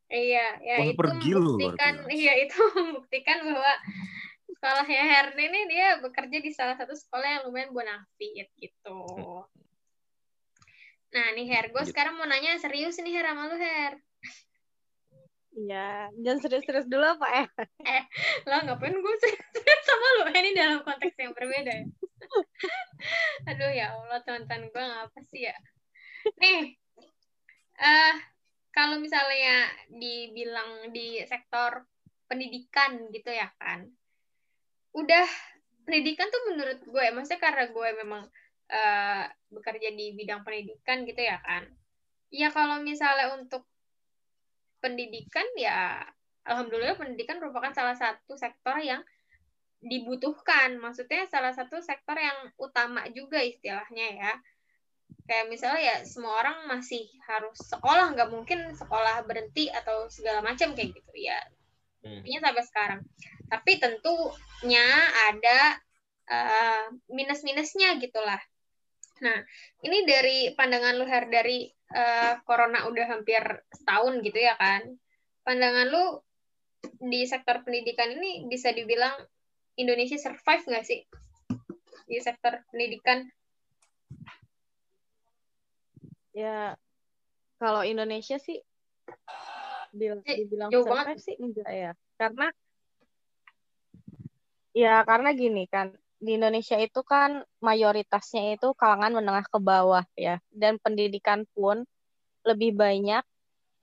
Iya ya Wah, itu membuktikan iya itu membuktikan bahwa sekolahnya Herni ini dia bekerja di salah satu sekolah yang lumayan bonafit gitu. Nah nih Her gue gitu. sekarang mau nanya serius nih Her sama lu Her Iya, jangan serius-serius dulu apa ya? Eh, lo ngapain gue serius sama lo? Ini dalam konteks yang berbeda ya. Aduh ya Allah, teman-teman gue ngapa sih ya? Nih, uh, kalau misalnya dibilang di sektor pendidikan gitu ya kan, udah pendidikan tuh menurut gue, maksudnya karena gue memang uh, bekerja di bidang pendidikan gitu ya kan, ya kalau misalnya untuk pendidikan ya alhamdulillah pendidikan merupakan salah satu sektor yang dibutuhkan. Maksudnya salah satu sektor yang utama juga istilahnya ya. Kayak misalnya ya semua orang masih harus sekolah, nggak mungkin sekolah berhenti atau segala macam kayak gitu ya. Hmm. sampai sekarang. Tapi tentunya ada uh, minus-minusnya gitulah. Nah, ini dari pandangan lu Her dari uh, corona udah hampir setahun gitu ya kan. Pandangan lu di sektor pendidikan ini bisa dibilang Indonesia survive nggak sih di sektor pendidikan? Ya, kalau Indonesia sih eh, dibilang Jauh survive banget. sih enggak ya. Karena ya karena gini kan, di Indonesia itu kan mayoritasnya itu kalangan menengah ke bawah ya. Dan pendidikan pun lebih banyak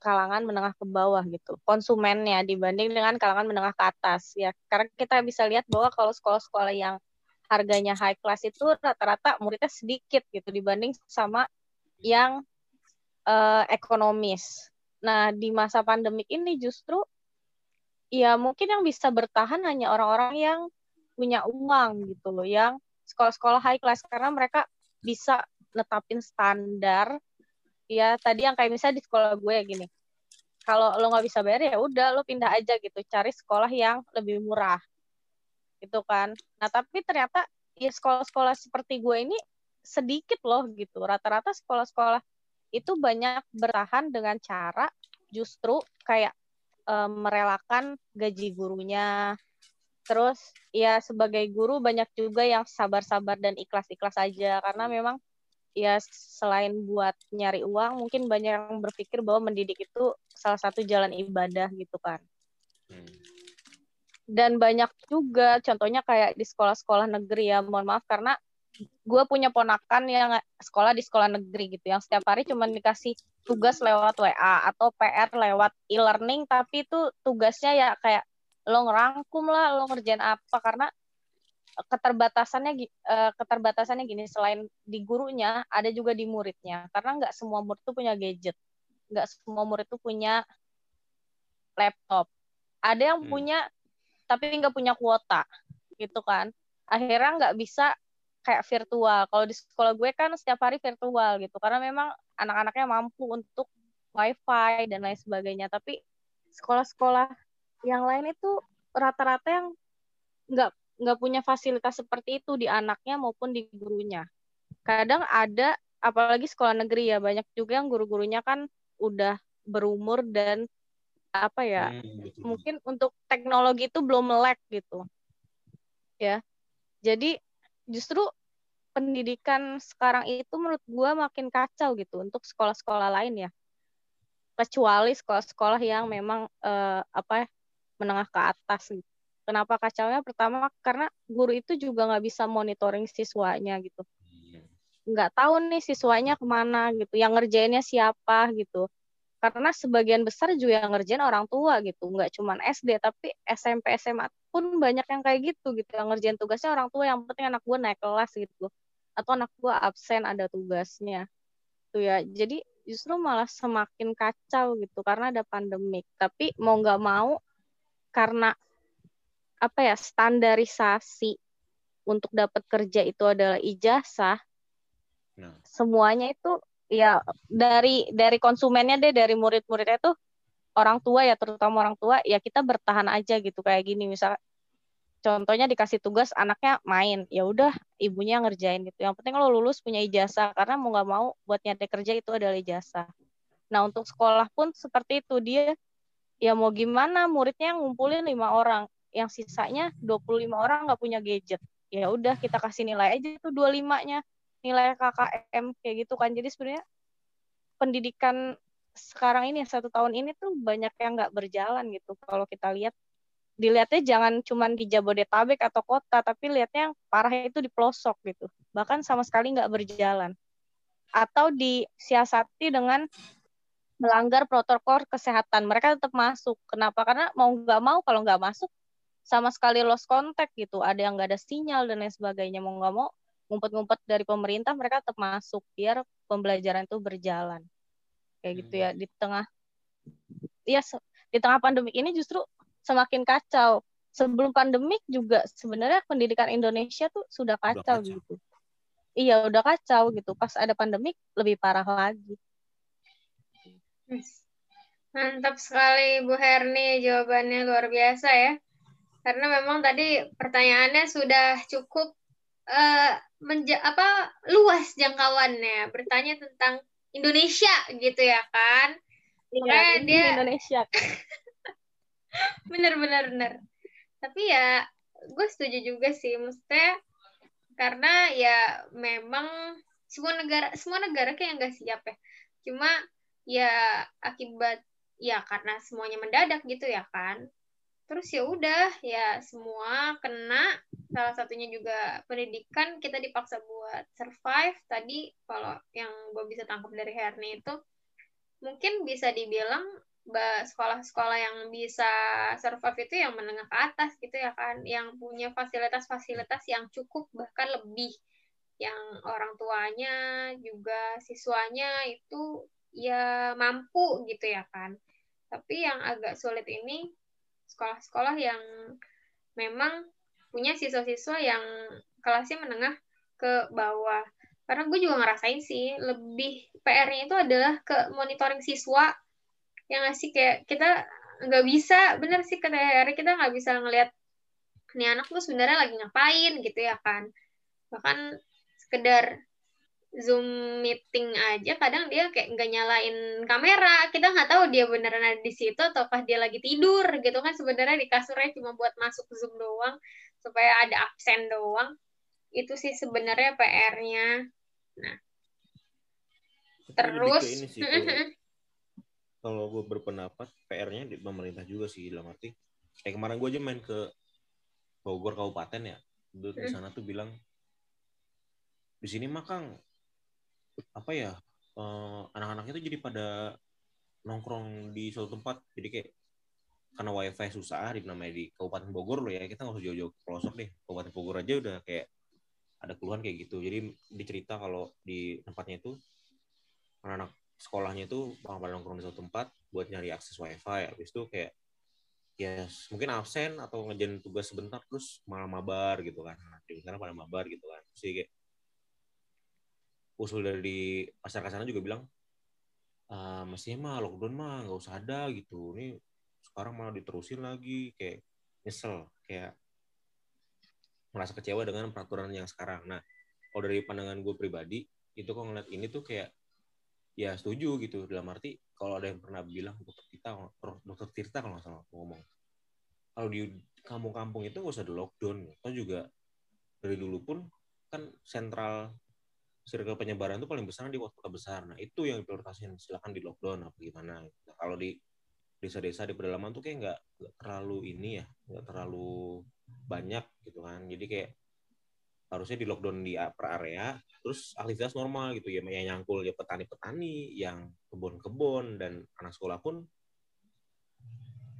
kalangan menengah ke bawah gitu. Konsumennya dibanding dengan kalangan menengah ke atas ya. Karena kita bisa lihat bahwa kalau sekolah-sekolah yang harganya high class itu rata-rata muridnya sedikit gitu dibanding sama yang uh, ekonomis. Nah, di masa pandemik ini justru ya mungkin yang bisa bertahan hanya orang-orang yang punya uang gitu loh yang sekolah-sekolah high class. Karena mereka bisa netapin standar ya tadi yang kayak misalnya di sekolah gue gini. Kalau lo nggak bisa bayar ya udah lo pindah aja gitu. Cari sekolah yang lebih murah. Gitu kan. Nah tapi ternyata ya sekolah-sekolah seperti gue ini sedikit loh gitu. Rata-rata sekolah-sekolah itu banyak bertahan dengan cara justru kayak e, merelakan gaji gurunya terus ya sebagai guru banyak juga yang sabar-sabar dan ikhlas-ikhlas aja karena memang ya selain buat nyari uang mungkin banyak yang berpikir bahwa mendidik itu salah satu jalan ibadah gitu kan hmm. dan banyak juga contohnya kayak di sekolah-sekolah negeri ya mohon maaf karena gue punya ponakan yang sekolah di sekolah negeri gitu yang setiap hari cuma dikasih tugas lewat WA atau PR lewat e-learning tapi itu tugasnya ya kayak lo ngerangkum lah lo ngerjain apa. Karena keterbatasannya eh, keterbatasannya gini selain di gurunya ada juga di muridnya. Karena nggak semua murid tuh punya gadget. Nggak semua murid tuh punya laptop. Ada yang hmm. punya tapi nggak punya kuota gitu kan. Akhirnya nggak bisa kayak virtual. Kalau di sekolah gue kan setiap hari virtual gitu. Karena memang anak-anaknya mampu untuk wifi dan lain sebagainya. Tapi sekolah-sekolah yang lain itu rata-rata yang nggak nggak punya fasilitas seperti itu di anaknya maupun di gurunya. Kadang ada apalagi sekolah negeri ya banyak juga yang guru-gurunya kan udah berumur dan apa ya hmm, mungkin untuk teknologi itu belum melek gitu. Ya jadi justru pendidikan sekarang itu menurut gue makin kacau gitu untuk sekolah-sekolah lain ya. Kecuali sekolah-sekolah yang memang eh, apa menengah ke atas gitu. Kenapa kacaunya? Pertama karena guru itu juga nggak bisa monitoring siswanya gitu. Iya. Nggak tahu nih siswanya ke mana gitu. Yang ngerjainnya siapa gitu. Karena sebagian besar juga yang ngerjain orang tua gitu. Nggak cuma SD tapi SMP SMA pun banyak yang kayak gitu gitu. Yang ngerjain tugasnya orang tua. Yang penting anak gue naik kelas gitu. Atau anak gue absen ada tugasnya. Tuh ya. Jadi justru malah semakin kacau gitu karena ada pandemik. Tapi mau nggak mau karena apa ya standarisasi untuk dapat kerja itu adalah ijazah nah. semuanya itu ya dari dari konsumennya deh dari murid-muridnya tuh orang tua ya terutama orang tua ya kita bertahan aja gitu kayak gini. Misal contohnya dikasih tugas anaknya main ya udah ibunya ngerjain gitu. Yang penting lo lulus punya ijazah karena mau nggak mau buat nyari kerja itu adalah ijazah. Nah untuk sekolah pun seperti itu dia ya mau gimana? Muridnya ngumpulin lima orang. Yang sisanya 25 orang nggak punya gadget. Ya udah kita kasih nilai aja tuh 25-nya nilai KKM kayak gitu kan. Jadi sebenarnya pendidikan sekarang ini satu tahun ini tuh banyak yang nggak berjalan gitu. Kalau kita lihat dilihatnya jangan cuma di Jabodetabek atau kota tapi lihatnya yang parah itu di pelosok gitu. Bahkan sama sekali nggak berjalan. Atau disiasati dengan melanggar protokol kesehatan. Mereka tetap masuk. Kenapa? Karena mau nggak mau kalau nggak masuk sama sekali lost contact gitu. Ada yang nggak ada sinyal dan lain sebagainya. Mau nggak mau ngumpet-ngumpet dari pemerintah mereka tetap masuk biar pembelajaran itu berjalan. Kayak gitu ya. Hmm. di tengah ya di tengah pandemi ini justru semakin kacau. Sebelum pandemik juga sebenarnya pendidikan Indonesia tuh sudah kacau, kacau. gitu. Iya udah kacau gitu. Pas ada pandemik lebih parah lagi Mantap sekali Bu Herni, jawabannya luar biasa ya. Karena memang tadi pertanyaannya sudah cukup uh, menja apa luas jangkauannya. Bertanya tentang Indonesia gitu ya kan. Iya, dia Indonesia. bener bener bener. Tapi ya gue setuju juga sih, maksudnya karena ya memang semua negara semua negara kayak nggak siap ya. Cuma ya akibat ya karena semuanya mendadak gitu ya kan. Terus ya udah ya semua kena. Salah satunya juga pendidikan kita dipaksa buat survive. Tadi kalau yang gue bisa tangkap dari Herni itu mungkin bisa dibilang sekolah-sekolah yang bisa survive itu yang menengah ke atas gitu ya kan. Yang punya fasilitas-fasilitas yang cukup bahkan lebih. Yang orang tuanya juga siswanya itu ya mampu gitu ya kan. Tapi yang agak sulit ini sekolah-sekolah yang memang punya siswa-siswa yang kelasnya menengah ke bawah. karena gue juga ngerasain sih lebih PR-nya itu adalah ke monitoring siswa yang ngasih kayak kita nggak bisa bener sih kata Harry kita nggak bisa ngelihat ini anak tuh sebenarnya lagi ngapain gitu ya kan bahkan sekedar zoom meeting aja kadang dia kayak nggak nyalain kamera. Kita nggak tahu dia beneran ada di situ ataukah dia lagi tidur gitu kan. Sebenarnya di kasurnya cuma buat masuk zoom doang supaya ada absen doang. Itu sih sebenarnya PR-nya nah. Terus ini sih, kalau gue berpendapat PR-nya di pemerintah juga sih dalam arti kayak kemarin gue aja main ke Bogor kabupaten ya. Di sana tuh bilang di sini mah Kang apa ya uh, anak-anaknya tuh jadi pada nongkrong di suatu tempat. Jadi kayak karena wifi susah di namanya di Kabupaten Bogor loh ya kita nggak usah jauh-jauh pelosok deh. Kabupaten Bogor aja udah kayak ada keluhan kayak gitu. Jadi dicerita kalau di tempatnya itu anak-anak sekolahnya itu pada nongkrong di suatu tempat buat nyari akses wifi. Habis itu kayak ya yes, mungkin absen atau ngejalan tugas sebentar terus malah mabar gitu kan. Sana pada mabar gitu kan. Terus kayak usul dari masyarakat sana juga bilang uh, mestinya mah lockdown mah nggak usah ada gitu. Ini sekarang malah diterusin lagi. Kayak nyesel kayak merasa kecewa dengan peraturan yang sekarang. Nah kalau dari pandangan gue pribadi itu kok ngeliat ini tuh kayak ya setuju gitu. Dalam arti kalau ada yang pernah bilang dokter kita dokter Tirta kalau nggak salah ngomong. Kalau di kampung-kampung itu nggak usah di lockdown. Atau juga dari dulu pun kan sentral circle penyebaran itu paling besar di kota besar. Nah itu yang diprioritaskan silakan di lockdown apa gimana. Nah, kalau di desa-desa di pedalaman tuh kayak nggak terlalu ini ya nggak terlalu banyak gitu kan. Jadi kayak harusnya di lockdown di per area terus aktivitas normal gitu. Ya yang nyangkul ya petani-petani yang kebun-kebun dan anak sekolah pun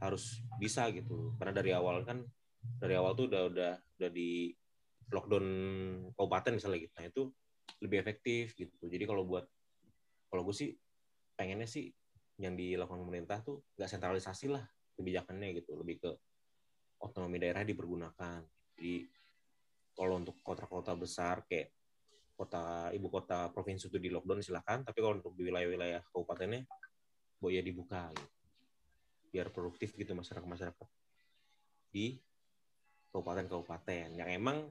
harus bisa gitu. Karena dari awal kan dari awal tuh udah udah udah di lockdown kabupaten misalnya gitu. Nah itu lebih efektif gitu. Jadi kalau buat kalau gue sih pengennya sih yang dilakukan pemerintah tuh nggak sentralisasi lah kebijakannya gitu. Lebih ke otonomi daerah dipergunakan. Jadi kalau untuk kota-kota besar kayak kota ibu kota provinsi itu di lockdown silakan. Tapi kalau untuk di wilayah-wilayah kabupatennya boleh dibuka gitu. biar produktif gitu masyarakat masyarakat di kabupaten-kabupaten. Yang emang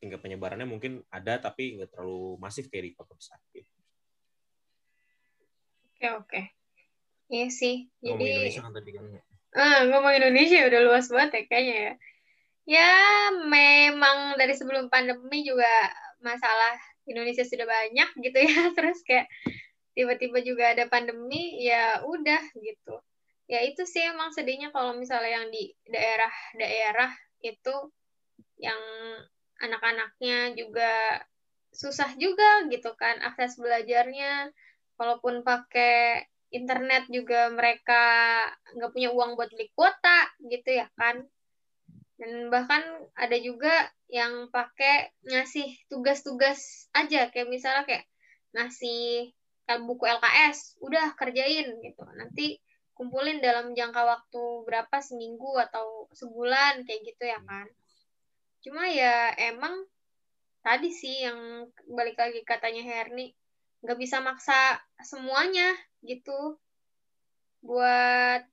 tingkat penyebarannya mungkin ada tapi nggak terlalu masif kayak di kota besar gitu. Oke oke. Iya sih. Jadi ngomong Indonesia kan tadi kan. Ah, ngomong Indonesia udah luas banget ya kayaknya ya ya memang dari sebelum pandemi juga masalah Indonesia sudah banyak gitu ya terus kayak tiba-tiba juga ada pandemi ya udah gitu ya itu sih emang sedihnya kalau misalnya yang di daerah-daerah itu yang anak-anaknya juga susah juga gitu kan akses belajarnya. Walaupun pakai internet juga mereka nggak punya uang buat beli kuota gitu ya kan. Dan bahkan ada juga yang pakai ngasih tugas-tugas aja kayak misalnya kayak ngasih buku LKS udah kerjain gitu. Nanti kumpulin dalam jangka waktu berapa seminggu atau sebulan kayak gitu ya kan cuma ya emang tadi sih yang balik lagi katanya Herni nggak bisa maksa semuanya gitu buat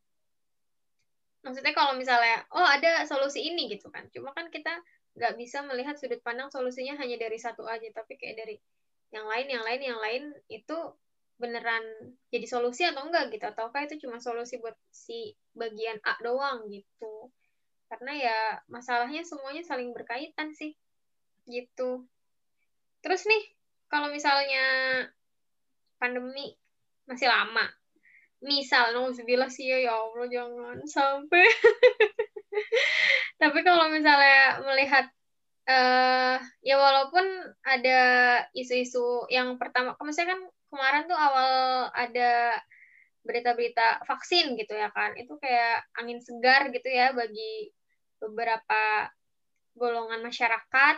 maksudnya kalau misalnya oh ada solusi ini gitu kan. Cuma kan kita nggak bisa melihat sudut pandang solusinya hanya dari satu aja tapi kayak dari yang lain yang lain yang lain itu beneran jadi solusi atau enggak gitu? Ataukah itu cuma solusi buat si bagian A doang gitu karena ya masalahnya semuanya saling berkaitan sih gitu. Terus nih kalau misalnya pandemi masih lama misal nauzubillah sih ya, ya Allah jangan sampai. Tapi kalau misalnya melihat uh, ya walaupun ada isu-isu yang pertama misalnya kan kemarin tuh awal ada berita-berita vaksin gitu ya kan itu kayak angin segar gitu ya bagi beberapa golongan masyarakat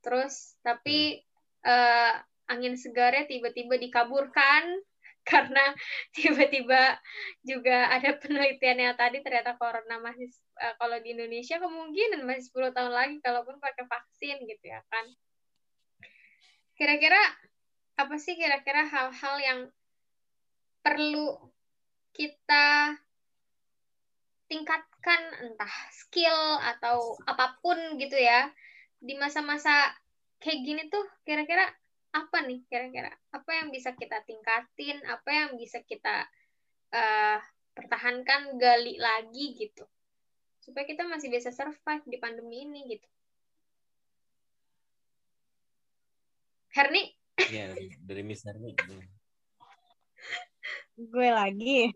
terus tapi uh, angin segarnya tiba-tiba dikaburkan karena tiba-tiba juga ada penelitian yang tadi ternyata corona masih uh, kalau di Indonesia kemungkinan masih 10 tahun lagi kalaupun pakai vaksin gitu ya kan. kira-kira apa sih kira-kira hal-hal yang perlu kita tingkatkan entah skill atau apa pun gitu ya di masa-masa kayak gini tuh kira-kira apa nih kira-kira apa yang bisa kita tingkatin apa yang bisa kita uh, pertahankan gali lagi gitu. Supaya kita masih bisa survive di pandemi ini gitu. Herni? Ya dari, Miss Herni. Gue lagi.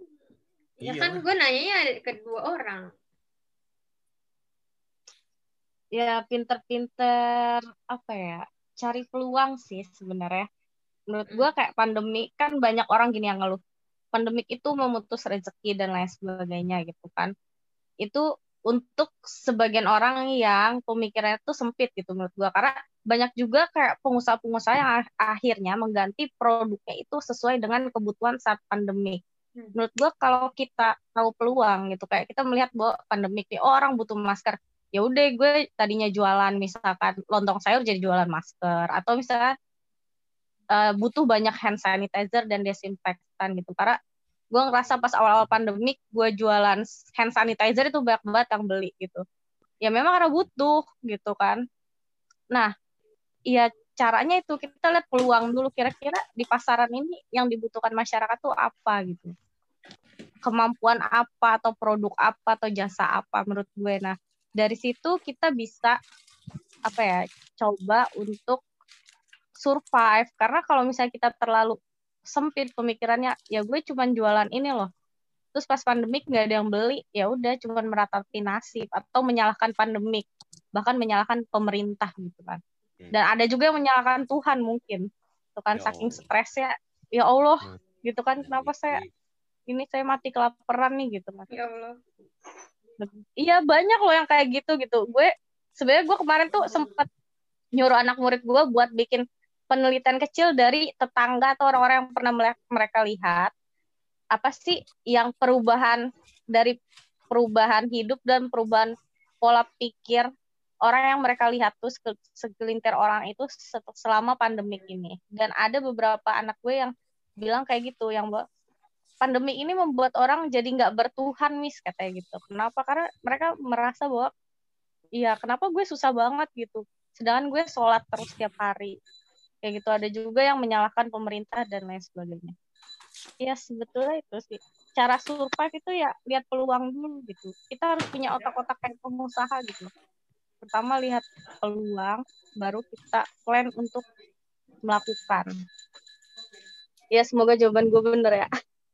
Ya kan gue nanya ke dua orang ya pinter-pinter apa ya cari peluang sih sebenarnya. Menurut gue kayak pandemi kan banyak orang gini yang ngeluh. Pandemik itu memutus rezeki dan lain sebagainya gitu kan. Itu untuk sebagian orang yang pemikirannya itu sempit gitu menurut gue karena banyak juga kayak pengusaha-pengusaha yang akhirnya mengganti produknya itu sesuai dengan kebutuhan saat pandemi. Hmm. Menurut gue kalau kita tahu peluang gitu kayak kita melihat bahwa pandemik nih oh, orang butuh masker, ya udah gue tadinya jualan misalkan lontong sayur jadi jualan masker. Atau misalnya uh, butuh banyak hand sanitizer dan desinfektan gitu. Karena gue ngerasa pas awal-awal pandemik gue jualan hand sanitizer itu banyak banget yang beli gitu. Ya memang karena butuh gitu kan. Nah ya caranya itu kita lihat peluang dulu kira-kira di pasaran ini yang dibutuhkan masyarakat tuh apa gitu. Kemampuan apa atau produk apa atau jasa apa menurut gue. Nah dari situ kita bisa apa ya coba untuk survive. Karena kalau misalnya kita terlalu sempit pemikirannya ya gue cuman jualan ini loh. Terus pas pandemik nggak ada yang beli ya udah cuman meratapi nasib atau menyalahkan pandemik bahkan menyalahkan pemerintah gitu kan. Hmm. dan ada juga yang menyalahkan Tuhan mungkin. Itu kan ya saking stresnya ya Allah hmm. gitu kan kenapa saya ini saya mati kelaparan nih gitu kan. Ya Allah iya banyak loh yang kayak gitu gitu. Gue sebenarnya gue kemarin tuh sempet nyuruh anak murid gue buat bikin penelitian kecil dari tetangga atau orang-orang yang pernah mereka lihat apa sih yang perubahan dari perubahan hidup dan perubahan pola pikir orang yang mereka lihat tuh segelintir orang itu selama pandemik ini. Dan ada beberapa anak gue yang bilang kayak gitu yang pandemi ini membuat orang jadi nggak bertuhan mis katanya gitu. Kenapa? Karena mereka merasa bahwa iya kenapa gue susah banget gitu. Sedangkan gue sholat terus setiap hari. Kayak gitu. Ada juga yang menyalahkan pemerintah dan lain sebagainya. Ya sebetulnya itu sih. Cara survive itu ya lihat peluang dulu gitu. Kita harus punya otak-otak kayak pengusaha gitu. Pertama lihat peluang baru kita plan untuk melakukan. Ya semoga jawaban gue bener ya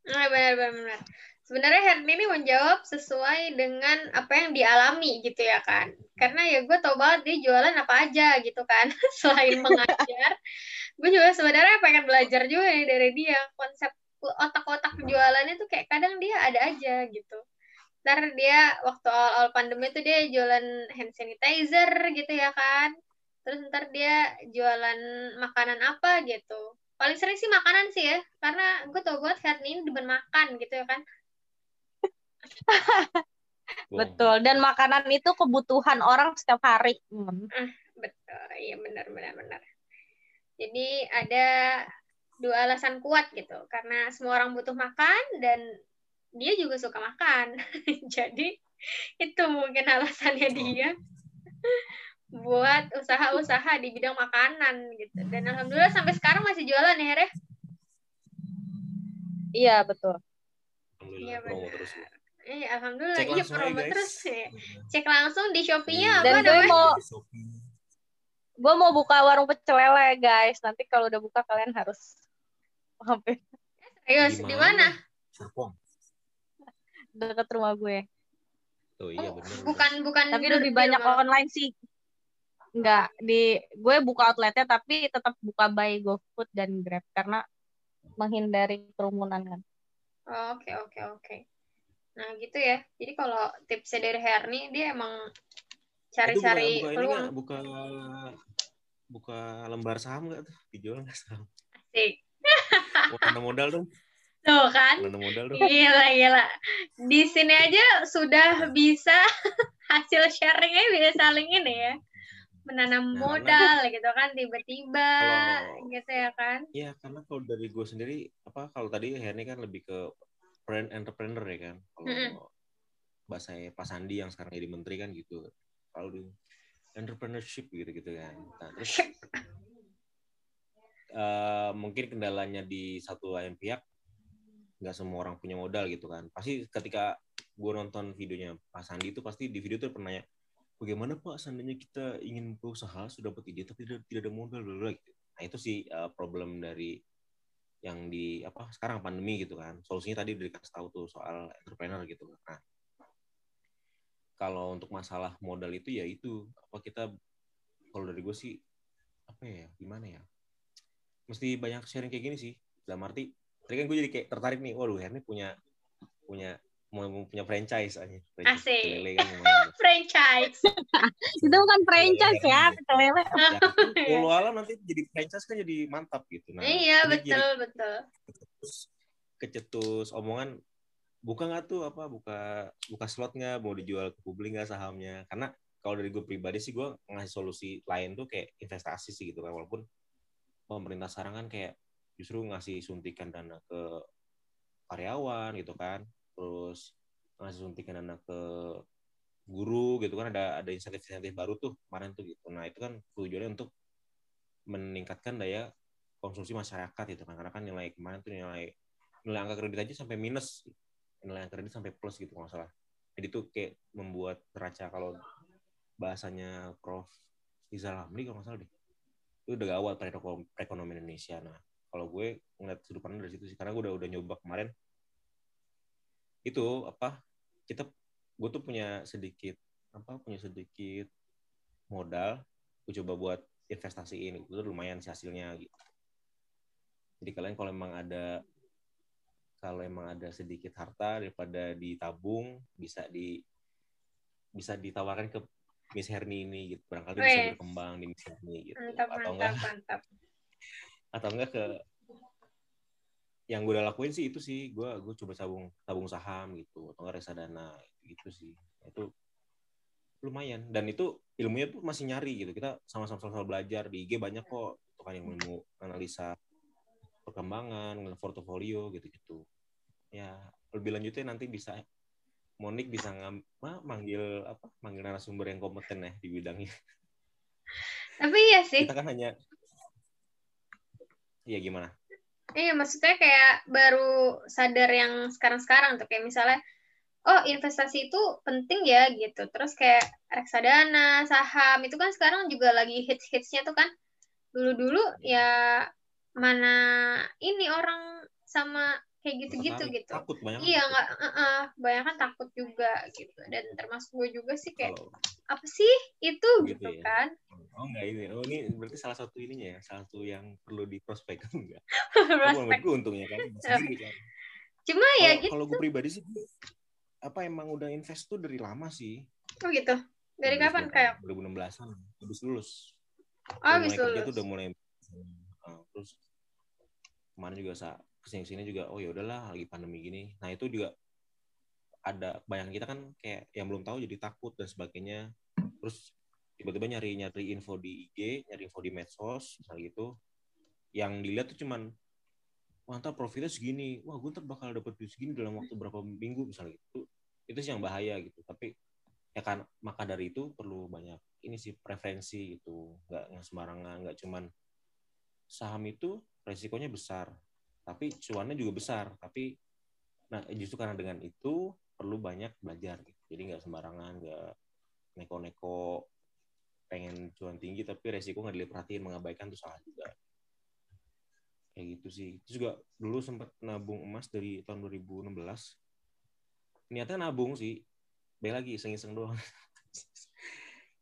nah, benar benar benar. Sebenarnya Herni ini menjawab sesuai dengan apa yang dialami gitu ya kan. Karena ya gue tau banget dia jualan apa aja gitu kan. Selain mengajar gue juga sebenarnya pengen belajar juga nih dari dia. Konsep otak-otak jualannya tuh kayak kadang dia ada aja gitu. Ntar dia waktu awal-awal pandemi itu dia jualan hand sanitizer gitu ya kan. Terus ntar dia jualan makanan apa gitu paling sering sih makanan sih ya karena gue tau banget Herni ini demen makan gitu ya kan. Betul dan makanan itu kebutuhan orang setiap hari. Hmm. ah, betul. Iya benar benar benar. Jadi ada dua alasan kuat gitu karena semua orang butuh makan dan dia juga suka makan. Jadi itu mungkin alasannya dia buat usaha-usaha di bidang makanan gitu dan alhamdulillah sampai sekarang masih jualan ya Her iya betul iya benar terus, Iya, alhamdulillah. Cek iya, promo terus ya. Cek langsung di Shopee-nya Dan gue mau gue mau buka warung pecel lele, guys. Nanti kalau udah buka kalian harus mampir. Ayo, di mana? Serpong. Dekat rumah gue. Oh iya benar. Bukan bukan Tapi lebih banyak rumah. online sih. Enggak, di gue buka outletnya tapi tetap buka by GoFood dan Grab karena menghindari kerumunan kan. Oke, oke, oke. Nah gitu ya. Jadi kalau tipsnya dari Herni dia emang cari-cari peluang. Buka, buka lembar saham nggak tuh? Dijual nggak saham? Asik. Bukan modal dong. Tuh kan? modal dong. Gila, gila. Di sini aja sudah bisa hasil sharingnya bisa saling ini ya. Menanam nah, modal karena, gitu kan tiba-tiba gitu ya kan? Iya karena kalau dari gue sendiri apa kalau tadi Herni kan lebih ke brand entrepreneur ya kan? Kalau mm -hmm. bahasa Pak Sandi yang sekarang jadi menteri kan gitu. Kalau di entrepreneurship gitu gitu kan. Nah, terus uh, mungkin kendalanya di satu lain pihak nggak semua orang punya modal gitu kan. Pasti ketika gue nonton videonya Pak Sandi itu pasti di video itu pernah nanya bagaimana Pak seandainya kita ingin berusaha sudah dapat ide tapi tidak, tidak ada modal dulu gitu. Nah itu sih uh, problem dari yang di apa sekarang pandemi gitu kan. Solusinya tadi udah dikasih tahu tuh soal entrepreneur gitu. Nah kalau untuk masalah modal itu ya itu apa kita kalau dari gue sih apa ya gimana ya mesti banyak sharing kayak gini sih dalam arti tadi kan gue jadi kayak tertarik nih waduh Herni punya punya mau punya franchise aja. Asik. Kan, franchise. itu bukan franchise ya, kelele. Ya, kalau alam nanti jadi franchise kan jadi mantap gitu. Nah, iya, betul, jadi, betul. Kecetus, kecetus omongan buka nggak tuh apa buka buka slot nggak mau dijual ke publik nggak sahamnya karena kalau dari gue pribadi sih gue ngasih solusi lain tuh kayak investasi sih gitu kan walaupun pemerintah sekarang kan kayak justru ngasih suntikan dana ke karyawan gitu kan terus ngasih suntikan dana ke guru gitu kan ada ada insentif-insentif baru tuh kemarin tuh gitu. Nah itu kan tujuannya untuk meningkatkan daya konsumsi masyarakat gitu kan karena kan nilai kemarin tuh nilai nilai angka kredit aja sampai minus nilai angka kredit sampai plus gitu nggak salah. Jadi tuh kayak membuat neraca kalau bahasanya Prof. Rizal Hamdi kalau nggak salah deh itu udah gawat perekonomian Indonesia. Nah kalau gue ngeliat sudut pandang dari situ sih karena gue udah udah nyoba kemarin itu apa kita gue tuh punya sedikit apa punya sedikit modal gue coba buat investasiin. Itu lumayan sih hasilnya gitu. Jadi kalian kalau emang ada kalau emang ada sedikit harta daripada ditabung bisa di bisa ditawarkan ke Miss Herni ini gitu. Barangkali Wee. bisa berkembang di Miss Herni gitu. Mantap, atau enggak? mantap. atau enggak ke yang gue udah lakuin sih itu sih. Gue gue coba tabung tabung saham gitu atau nggak reksadana gitu sih. Itu lumayan. Dan itu ilmunya tuh masih nyari gitu. Kita sama-sama sama belajar. Di IG banyak kok tuh kan yang ilmu analisa perkembangan portofolio gitu-gitu. Ya lebih lanjutnya nanti bisa Monik bisa ngam, ma, manggil apa manggil narasumber yang kompeten ya di bidangnya. Tapi iya sih. Kita kan hanya iya gimana Iya, maksudnya kayak baru sadar yang sekarang-sekarang tuh kayak misalnya oh investasi itu penting ya gitu. Terus kayak reksadana, saham itu kan sekarang juga lagi hits-hitsnya tuh kan. Dulu-dulu ya mana ini orang sama kayak gitu-gitu gitu. Takut banyak. Iya nggak, uh, uh, banyak kan takut juga gitu. Dan termasuk gue juga sih kayak Kalau, apa sih itu gitu, gitu ya. kan? Oh enggak ini. Oh ini berarti salah satu ininya ya, salah satu yang perlu diprospek enggak? Prospek. gue untungnya kan. Sendiri, kan. Cuma kalo, ya gitu. Kalau gue pribadi sih apa emang udah invest tuh dari lama sih. Oh gitu. Dari kapan kayak? 2016-an, habis lulus. Oh, habis lulus. Kerja tuh udah mulai uh, terus kemarin juga saat ke sini sini juga oh ya udahlah lagi pandemi gini nah itu juga ada bayangan kita kan kayak yang belum tahu jadi takut dan sebagainya. Terus tiba-tiba nyari nyari info di IG nyari info di medsos misalnya gitu. Yang dilihat tuh cuman mantap profitnya segini. Wah gue ntar bakal dapet duit segini dalam waktu berapa minggu misalnya gitu. Itu sih yang bahaya gitu. Tapi ya kan maka dari itu perlu banyak ini sih preferensi gitu. Nggak nggak sembarangan nggak cuman saham itu resikonya besar tapi cuannya juga besar. Tapi nah justru karena dengan itu perlu banyak belajar gitu. jadi nggak sembarangan nggak neko-neko pengen cuan tinggi tapi resiko nggak dilihat mengabaikan tuh salah juga. Kayak gitu sih. Itu juga dulu sempat nabung emas dari tahun 2016 niatnya nabung sih. Baik lagi iseng-iseng doang.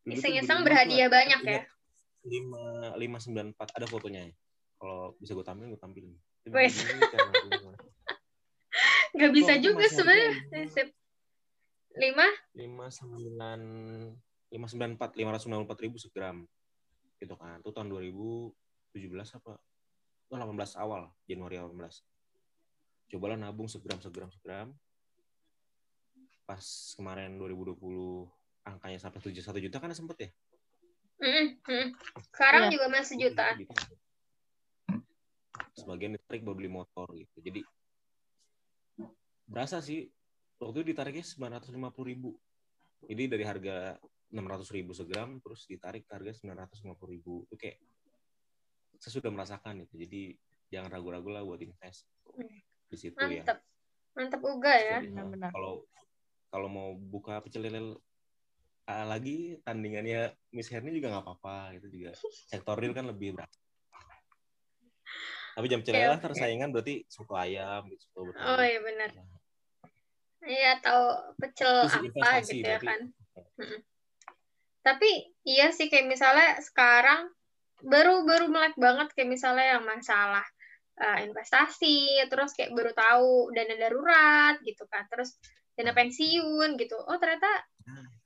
Iseng-iseng berhadiah banyak ya? Lima lima sembilan empat. Ada fotonya ya? Kalau bisa gue tampilin gue tampilin Wes. Gak bisa juga sebenarnya. Lima? Lima sembilan lima sembilan empat lima ratus sembilan empat ribu segram gitu kan itu tahun dua ribu tujuh belas apa itu delapan belas awal Januari delapan belas cobalah nabung segram segram segram pas kemarin 2020 angkanya sampai tujuh satu juta kan sempet ya Mm -hmm. Sekarang yeah. juga masih jutaan. Sebagian ditarik buat beli motor gitu. Jadi berasa sih waktu itu ditariknya sembilan ratus lima puluh ribu. Jadi dari harga enam ratus ribu segram terus ditarik ke harga sembilan ratus lima puluh ribu. Itu kayak saya sudah merasakan itu. Jadi jangan ragu-ragu lah buat invest hmm. di situ ya. Mantep. ya. Mantep juga ya. Kalau kalau mau buka pecel lele uh, lagi tandingannya Miss Herni juga nggak apa-apa itu juga sektor real kan lebih berat tapi jam celah okay, tersaingan berarti soto ayam gitu oh iya benar iya atau pecel apa gitu ya kan. Hmm. tapi iya sih kayak misalnya sekarang baru baru melek banget kayak misalnya yang masalah uh, investasi terus kayak baru tahu dana darurat gitu kan terus dana pensiun gitu. Oh ternyata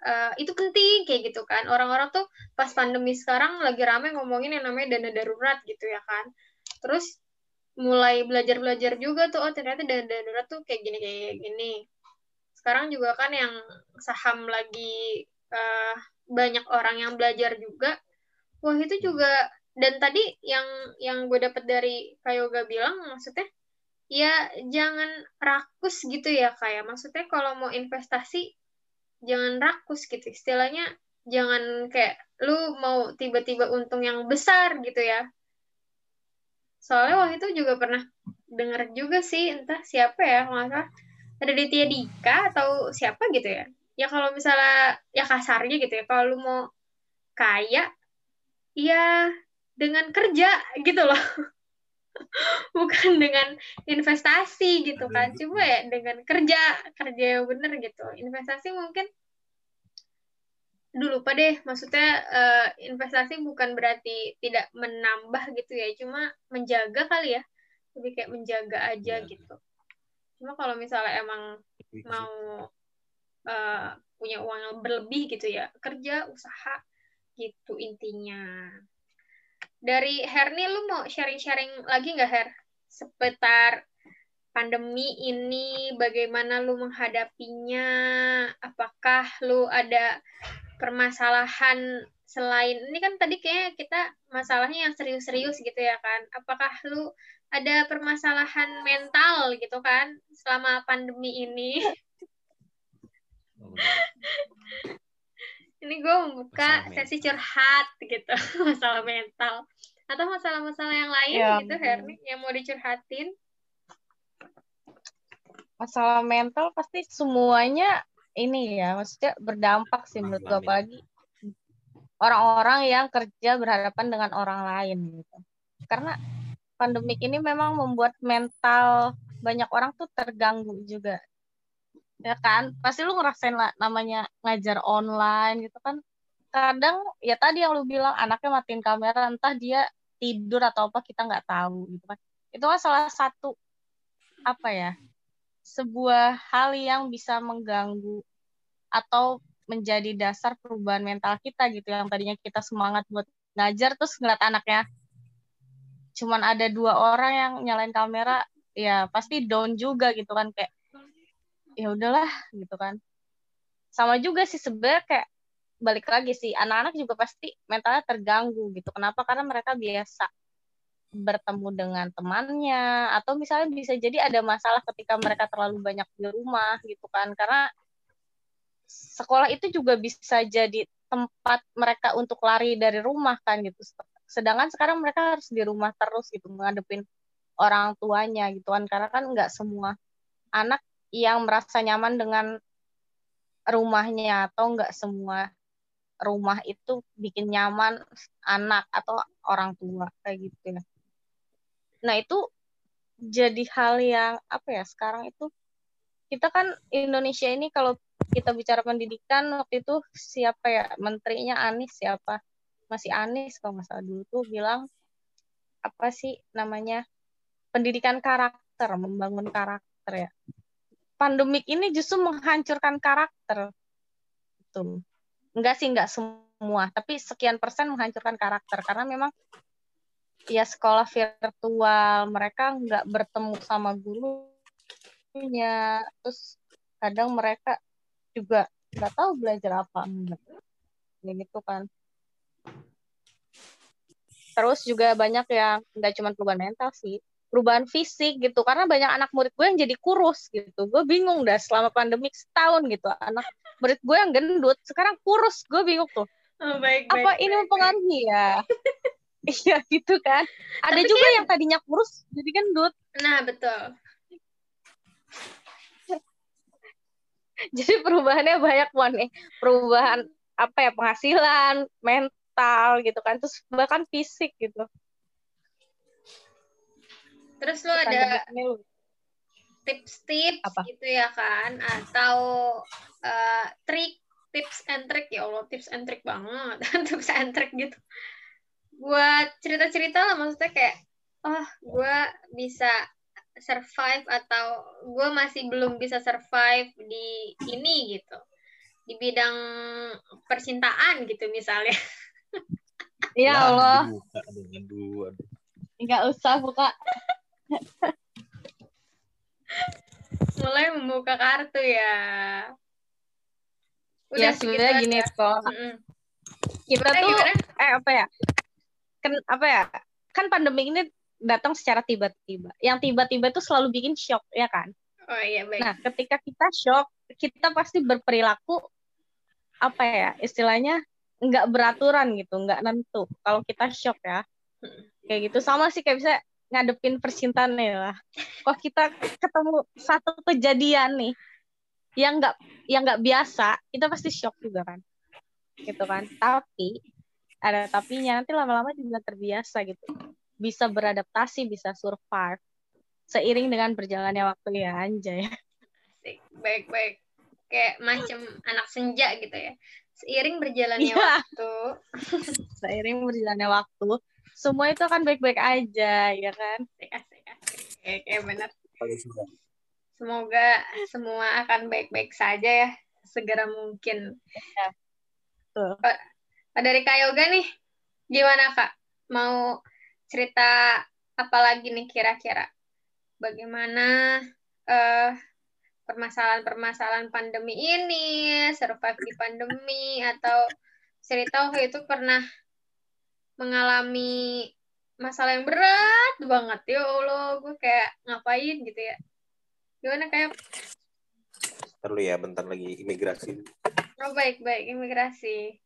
uh, itu penting kayak gitu kan. Orang-orang tuh pas pandemi sekarang lagi rame ngomongin yang namanya dana darurat gitu ya kan. Terus mulai belajar-belajar juga tuh oh ternyata dana darurat tuh kayak gini kayak gini sekarang juga kan yang saham lagi uh, banyak orang yang belajar juga. Wah itu juga dan tadi yang yang gue dapet dari Kayoga bilang maksudnya ya jangan rakus gitu ya kayak maksudnya kalau mau investasi jangan rakus gitu. Istilahnya jangan kayak lu mau tiba-tiba untung yang besar gitu ya. Soalnya waktu itu juga pernah denger juga sih entah siapa ya nggak ada di Dika atau siapa gitu ya? Ya kalau misalnya ya kasarnya gitu ya kalau lu mau kaya ya dengan kerja gitu loh. Bukan dengan investasi gitu kan cuma ya dengan kerja kerja yang bener gitu. Investasi mungkin dulu lupa deh maksudnya uh, investasi bukan berarti tidak menambah gitu ya cuma menjaga kali ya. Lebih kayak menjaga aja ya. gitu cuma kalau misalnya emang mau uh, punya uang yang berlebih gitu ya kerja usaha gitu intinya. Dari Herni lu mau sharing-sharing lagi nggak Her? Seputar pandemi ini bagaimana lu menghadapinya? Apakah lu ada permasalahan selain ini kan tadi kayaknya kita masalahnya yang serius-serius gitu ya kan. Apakah lu ada permasalahan mental gitu kan selama pandemi ini. Oh, ini gue membuka sesi curhat gitu masalah mental. Atau masalah-masalah yang lain ya, gitu Herni yang mau dicurhatin? Masalah mental pasti semuanya ini ya maksudnya berdampak sih menurut gue apalagi orang-orang yang kerja berhadapan dengan orang lain gitu. Karena pandemik ini memang membuat mental banyak orang tuh terganggu juga. Ya kan? Pasti lu ngerasain lah namanya ngajar online gitu kan. Kadang ya tadi yang lu bilang anaknya matiin kamera entah dia tidur atau apa kita nggak tahu gitu kan. Itu kan salah satu apa ya sebuah hal yang bisa mengganggu atau menjadi dasar perubahan mental kita gitu yang tadinya kita semangat buat ngajar terus ngeliat anaknya cuman ada dua orang yang nyalain kamera ya pasti down juga gitu kan kayak ya udahlah gitu kan. Sama juga sih sebenarnya kayak balik lagi sih anak-anak juga pasti mentalnya terganggu gitu. Kenapa? Karena mereka biasa bertemu dengan temannya atau misalnya bisa jadi ada masalah ketika mereka terlalu banyak di rumah gitu kan. Karena sekolah itu juga bisa jadi tempat mereka untuk lari dari rumah kan gitu sedangkan sekarang mereka harus di rumah terus gitu menghadapin orang tuanya gitu kan karena kan nggak semua anak yang merasa nyaman dengan rumahnya atau enggak semua rumah itu bikin nyaman anak atau orang tua kayak gitu ya. Nah itu jadi hal yang apa ya sekarang itu kita kan Indonesia ini kalau kita bicara pendidikan waktu itu siapa ya? Menterinya Anies siapa masih Anies kalau nggak salah dulu tuh bilang apa sih namanya pendidikan karakter membangun karakter ya pandemik ini justru menghancurkan karakter. Itu. Enggak sih, enggak semua, tapi sekian persen menghancurkan karakter karena memang ya sekolah virtual, mereka enggak bertemu sama gurunya, terus kadang mereka juga nggak tahu belajar apa. Ya gitu kan. Terus juga banyak yang nggak cuma perubahan mental sih perubahan fisik gitu. Karena banyak anak murid gue yang jadi kurus gitu. Gue bingung dah selama pandemik setahun gitu. Anak murid gue yang gendut sekarang kurus. Gue bingung tuh. Oh, baik, apa baik, ini baik, mempengaruhi ya? Iya gitu kan. Ada Tapi juga kan- yang tadinya kurus jadi gendut. Nah betul. Jadi perubahannya banyak wan nih perubahan apa ya? Penghasilan mental gitu kan terus bahkan fisik gitu. Terus lo ada tips-tips gitu ya kan atau eh, trik tips and trick ya Allah tips and trick banget tips and trick gitu. Buat cerita-cerita lah maksudnya kayak oh gue bisa survive atau gue masih belum bisa survive di ini gitu. Di bidang percintaan gitu misalnya ya Lah, Allah. Aduh, aduh, aduh. nggak usah buka mulai membuka kartu ya ya segitu sebenarnya aja. gini kok Mm-mm. kita Gimana, tuh gimana? eh apa ya kan apa ya kan pandemi ini datang secara tiba-tiba yang tiba-tiba itu selalu bikin shock ya kan oh iya baik nah ketika kita shock kita pasti berperilaku apa ya istilahnya nggak beraturan gitu nggak nentu. Kalau kita shock ya kayak gitu. Sama sih kayak bisa ngadepin percintaan nih lah kok kita ketemu satu kejadian nih yang nggak yang nggak biasa kita pasti shock juga kan. Gitu kan. Tapi ada tapinya nanti lama-lama juga terbiasa gitu. Bisa beradaptasi bisa survive. Seiring dengan berjalannya waktu ya anjay. Baik baik kayak macam anak senja gitu ya seiring berjalannya Iya. waktu. Seiring berjalannya waktu semua itu akan baik-baik aja ya kan? Asik asik asik. Oke oke, benar semoga semua akan baik-baik saja ya segera mungkin. Tuh. Oh, dari Kak Yoga nih gimana kak? Mau cerita apa lagi nih kira-kira? Bagaimana eh, permasalahan-permasalahan pandemi ini survive di pandemi atau cerita waktu itu pernah mengalami masalah yang berat banget ya Allah gue kayak ngapain gitu ya gimana kayak dulu ya, bentar lagi imigrasi. oh baik baik imigrasi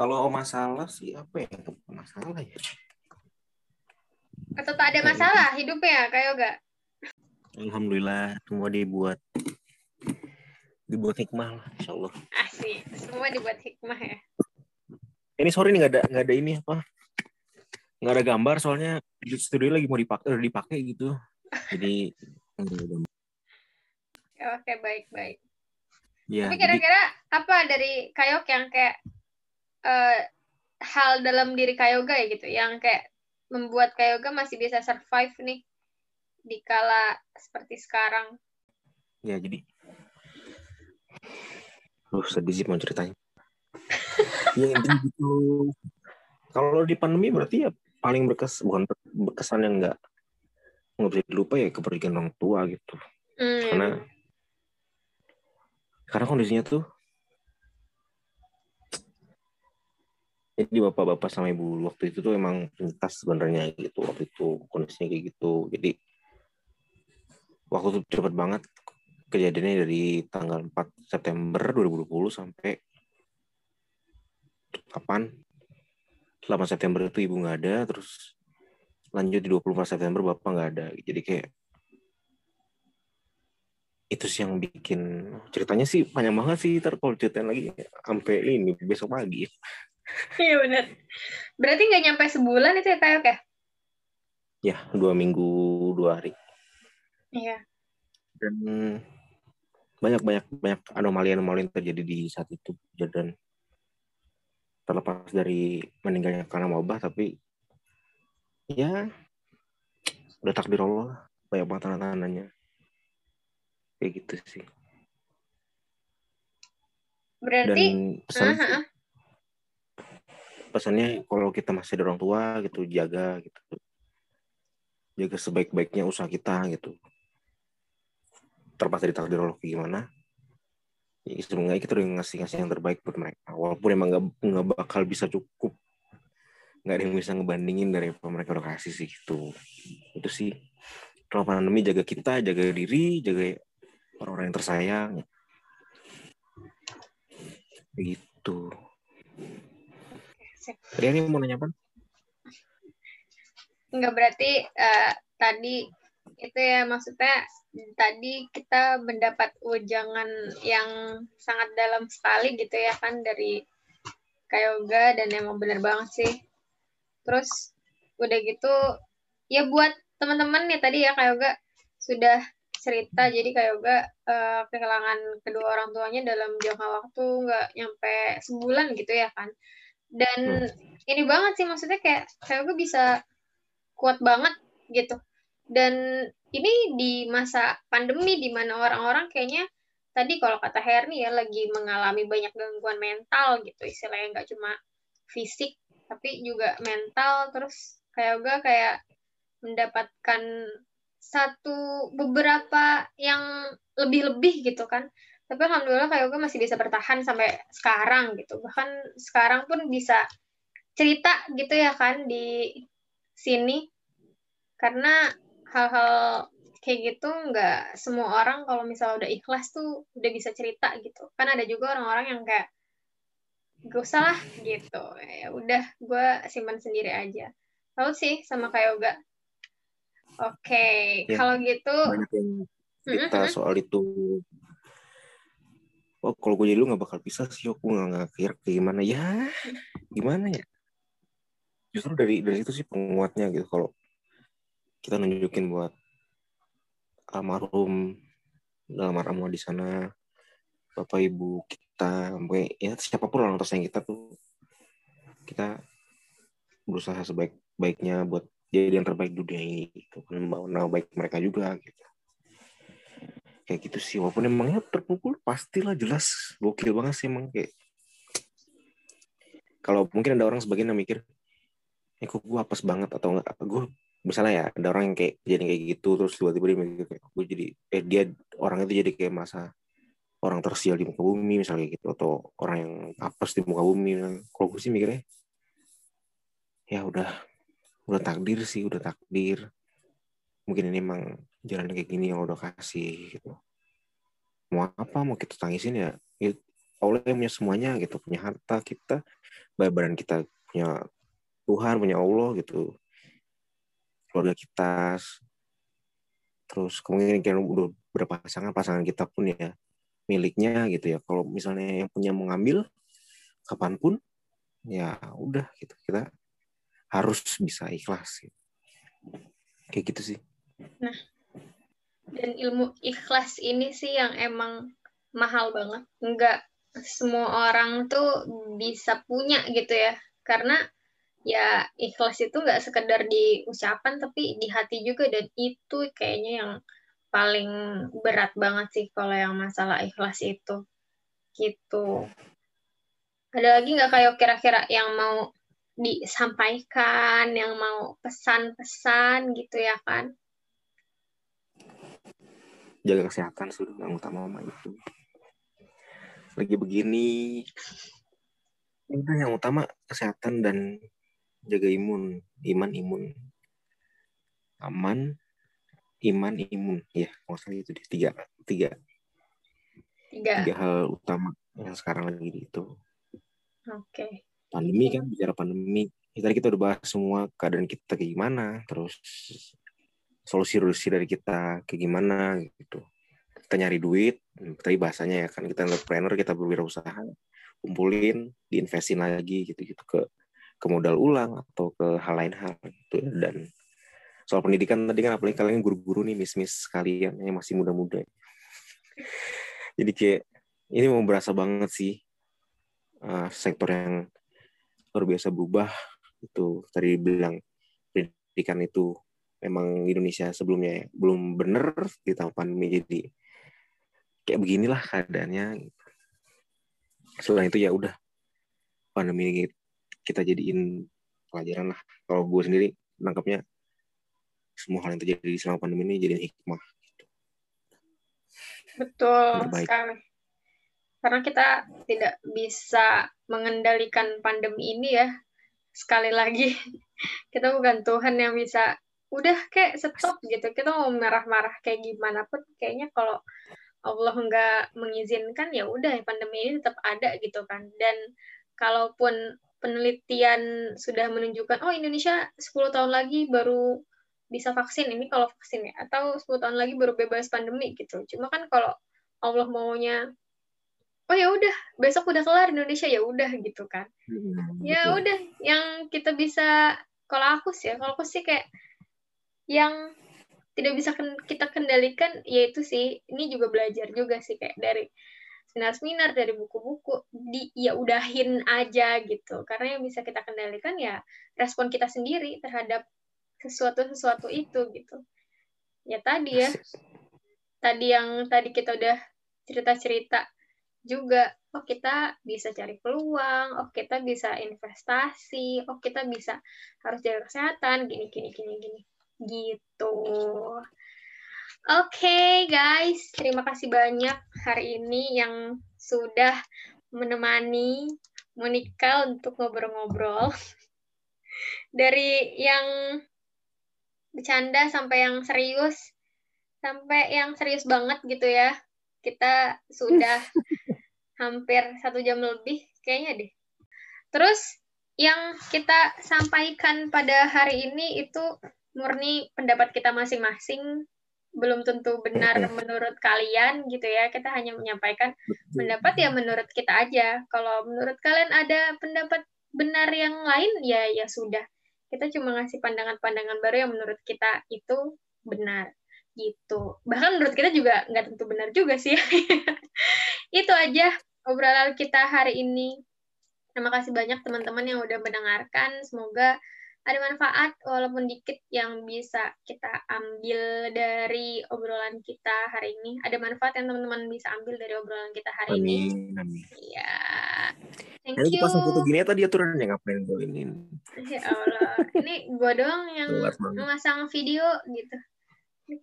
Kalau masalah sih apa ya? Masalah ya. Atau tak ada masalah hidupnya kayak Yoga Alhamdulillah semua dibuat dibuat hikmah lah, insya Allah. asik semua dibuat hikmah ya Ini sorry nih nggak ada nggak ada ini apa? Nggak ada gambar soalnya di studio lagi mau dipakai udah dipakai gitu. Jadi oke baik baik Ya, Tapi jadi kira-kira apa dari Kayok yang kayak eh, hal dalam diri Kayoga ya gitu, yang kayak membuat Kayoga masih bisa survive nih di kala seperti sekarang. ya jadi Duh, sedih sih mau ceritanya. ya gitu. Kalau di pandemi berarti ya paling berkes bukan ber- berkesan yang nggak nggak bisa dilupa ya kepergian orang tua gitu. Hmm, Karena karena kondisinya tuh jadi bapak-bapak sama ibu waktu itu tuh emang penyintas sebenarnya gitu. Waktu itu kondisinya kayak gitu. Jadi waktu itu cepet banget kejadiannya dari tanggal 4 September 2020 sampai kapan? 8 September itu ibu nggak ada terus lanjut di 24 September bapak nggak ada. Jadi kayak itu sih yang bikin ceritanya sih panjang banget sih ntar lagi sampai ini besok pagi Iya benar. Berarti nggak nyampe sebulan itu ya Kayok ya? ya dua minggu dua hari Iya. dan banyak banyak banyak anomali anomali yang terjadi di saat itu dan terlepas dari meninggalnya karena wabah tapi ya udah takdir Allah banyak banget tanda-tandanya kayak gitu sih dan Berarti pesan Ah, ah. Pesannya kalau kita masih ada orang tua gitu jaga gitu. Jaga sebaik-baiknya usaha kita gitu. Terlepas dari takdir Allah gimana? Ya, sebenarnya kita udah ngasih ngasih yang terbaik buat mereka. Walaupun emang nggak nggak bakal bisa cukup. Nggak ada yang bisa ngebandingin dari apa mereka udah kasih sih gitu. Itu sih. Kalau pandemi jaga kita jaga diri jaga orang-orang yang tersayang begitu Riani mau nanya apa? Enggak berarti uh, tadi itu ya maksudnya tadi kita mendapat ujangan yang sangat dalam sekali gitu ya kan dari Kayoga dan emang bener banget sih terus udah gitu ya buat teman-teman nih tadi ya Kayoga sudah cerita jadi Kayoga uh, kehilangan kedua orang tuanya dalam jangka waktu nggak nyampe sebulan gitu ya kan dan hmm. ini banget sih maksudnya kayak Kayoga bisa kuat banget gitu. Dan ini di masa pandemi di mana orang-orang kayaknya tadi kalau kata Herni ya lagi mengalami banyak gangguan mental gitu istilahnya nggak cuma fisik tapi juga mental. Terus kayak gue kayak mendapatkan satu beberapa yang lebih-lebih gitu kan tapi alhamdulillah kayak gue masih bisa bertahan sampai sekarang gitu. Bahkan sekarang pun bisa cerita gitu ya kan di sini. Karena hal-hal kayak gitu nggak semua orang kalau misalnya udah ikhlas tuh udah bisa cerita gitu. Kan ada juga orang-orang yang kayak gak usah lah gitu. Ya udah gue simpan sendiri aja. Lalu sih sama kayak yoga. Oke okay. ya, kalau gitu mm -hmm. soal itu oh kalau gue jadi lu nggak bakal bisa sih aku nggak kira kayak gimana. Ya gimana ya? Justru dari dari itu sih penguatnya gitu. Kalau kita nunjukin buat almarhum dalam arwah di sana bapak ibu kita ya siapa pun orang tersayang kita tuh kita berusaha sebaik baiknya buat jadi yang terbaik di dunia ini gitu. Nama baik mereka juga gitu kayak gitu sih. Walaupun emangnya terpukul pastilah jelas. Gokil banget sih emang kayak. Kalau mungkin ada orang sebagian yang mikir eh kok gue apes banget atau enggak? Gue misalnya ya ada orang yang kayak jadi kayak gitu terus tiba-tiba dia mikir kayak gue jadi eh dia orang itu jadi kayak masa orang tersial di muka bumi misalnya gitu atau orang yang apes di muka bumi. Kalau gue sih mikirnya ya udah udah takdir sih udah takdir. Mungkin ini emang jalan kayak gini yang udah kasih gitu. Mau apa mau kita tangisin ya, ya Allah yang punya semuanya gitu. Punya harta kita badan kita punya Tuhan punya Allah gitu. Keluarga kita terus kemungkinan udah berapa pasangan pasangan kita pun ya miliknya gitu ya. Kalau misalnya yang punya mengambil kapan pun ya udah gitu. Kita harus bisa ikhlas gitu. kayak gitu sih. Nah dan ilmu ikhlas ini sih yang emang mahal banget. Nggak semua orang tuh bisa punya gitu ya. Karena ya ikhlas itu nggak sekedar di ucapan tapi di hati juga. Dan itu kayaknya yang paling berat banget sih kalau yang masalah ikhlas itu. Gitu. Ada lagi nggak kayak kira-kira yang mau disampaikan yang mau pesan-pesan gitu ya kan jaga kesehatan sudah yang utama mama itu. Lagi begini udah yang utama kesehatan dan jaga imun iman imun. Aman iman imun. Ya maksudnya itu tiga tiga. Tiga. Tiga hal utama yang sekarang lagi itu. Oke. Okay. pandemi kan bicara pandemi. Ya, tadi kita udah bahas semua keadaan kita kayak gimana terus solusi-solusi dari kita kayak gimana gitu. Kita nyari duit tadi bahasanya ya kan kita entrepreneur kita berwirausaha kumpulin diinvestin lagi gitu gitu ke ke modal ulang atau ke hal lain hal gitu ya. dan soal pendidikan tadi kan apalagi kalian guru-guru nih miss-miss kalian yang masih muda-muda. Jadi kayak ini mau berasa banget sih uh, sektor yang luar biasa berubah itu tadi bilang pendidikan itu memang Indonesia sebelumnya belum bener di tahun pandemi jadi kayak beginilah keadaannya selain itu ya udah pandemi kita jadiin pelajaran lah. Kalau gue sendiri nangkapnya semua hal yang terjadi selama pandemi ini jadi hikmah. Gitu. Betul sekali. karena kita tidak bisa mengendalikan pandemi ini ya sekali lagi kita bukan Tuhan yang bisa udah kayak stop gitu. Kita mau marah-marah kayak gimana pun kayaknya kalau Allah nggak mengizinkan ya udah pandemi ini tetap ada gitu kan. Dan kalaupun penelitian sudah menunjukkan oh Indonesia 10 tahun lagi baru bisa vaksin ini kalau vaksin ya atau 10 tahun lagi baru bebas pandemi gitu. Cuma kan kalau Allah maunya oh ya udah besok udah kelar Indonesia ya udah gitu kan. Hmm, ya udah yang kita bisa kalau aku sih ya kalau aku sih kayak yang tidak bisa kita kendalikan yaitu sih. Ini juga belajar juga sih kayak dari seminar-seminar dari buku-buku di ya udahin aja gitu. Karena yang bisa kita kendalikan ya respon kita sendiri terhadap sesuatu sesuatu itu gitu. Ya tadi ya. Tadi yang tadi kita udah cerita-cerita juga oh kita bisa cari peluang oh kita bisa investasi oh kita bisa harus jaga kesehatan gini gini gini gini gitu. Oke okay, guys, terima kasih banyak hari ini yang sudah menemani Monica untuk ngobrol-ngobrol. Dari yang bercanda sampai yang serius, sampai yang serius banget gitu ya. Kita sudah hampir satu jam lebih kayaknya deh. Terus yang kita sampaikan pada hari ini itu murni pendapat kita masing-masing belum tentu benar menurut kalian gitu ya. Kita hanya menyampaikan pendapat ya menurut kita aja. Kalau menurut kalian ada pendapat benar yang lain ya ya sudah. Kita cuma ngasih pandangan-pandangan baru yang menurut kita itu benar gitu. Bahkan menurut kita juga nggak tentu benar juga sih. Itu aja obrolan kita hari ini. Terima kasih banyak teman-teman yang udah mendengarkan. Semoga ada manfaat walaupun dikit yang bisa kita ambil dari obrolan kita hari ini. Ada manfaat yang teman-teman bisa ambil dari obrolan kita hari amin, ini. Amin. Iya. Thank you. pasang foto gini tadi aturannya ngapain gue ini? Ya Allah. ini gue doang yang memasang video gitu.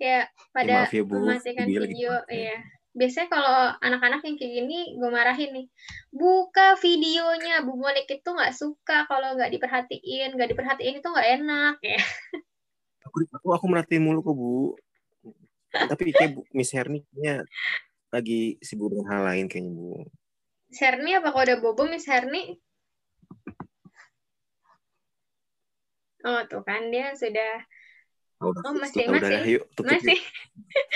Kayak pada ya, mematikan video, video iya biasanya kalau anak-anak yang kayak gini gue marahin nih buka videonya. Bu Monik itu nggak suka kalau nggak diperhatiin. Nggak diperhatiin itu nggak enak ya. Aku aku, aku merhatiin mulu kok Bu. Tapi kayak Bu, Miss Herni kayaknya lagi sibuk dengan hal lain kayaknya Bu. Miss Herni apa udah bobo Miss Herni oh tuh kan dia sudah Oh, oh masih masih udah, yuk, tutup masih.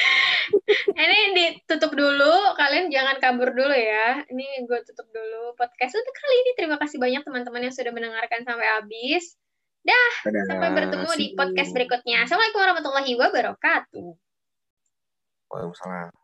ini ditutup dulu. Kalian jangan kabur dulu ya. Ini gue tutup dulu podcast untuk kali ini. Terima kasih banyak teman-teman yang sudah mendengarkan sampai habis. Dah, Dadah, sampai bertemu di podcast berikutnya. Assalamualaikum warahmatullahi wabarakatuh. Waalaikumsalam.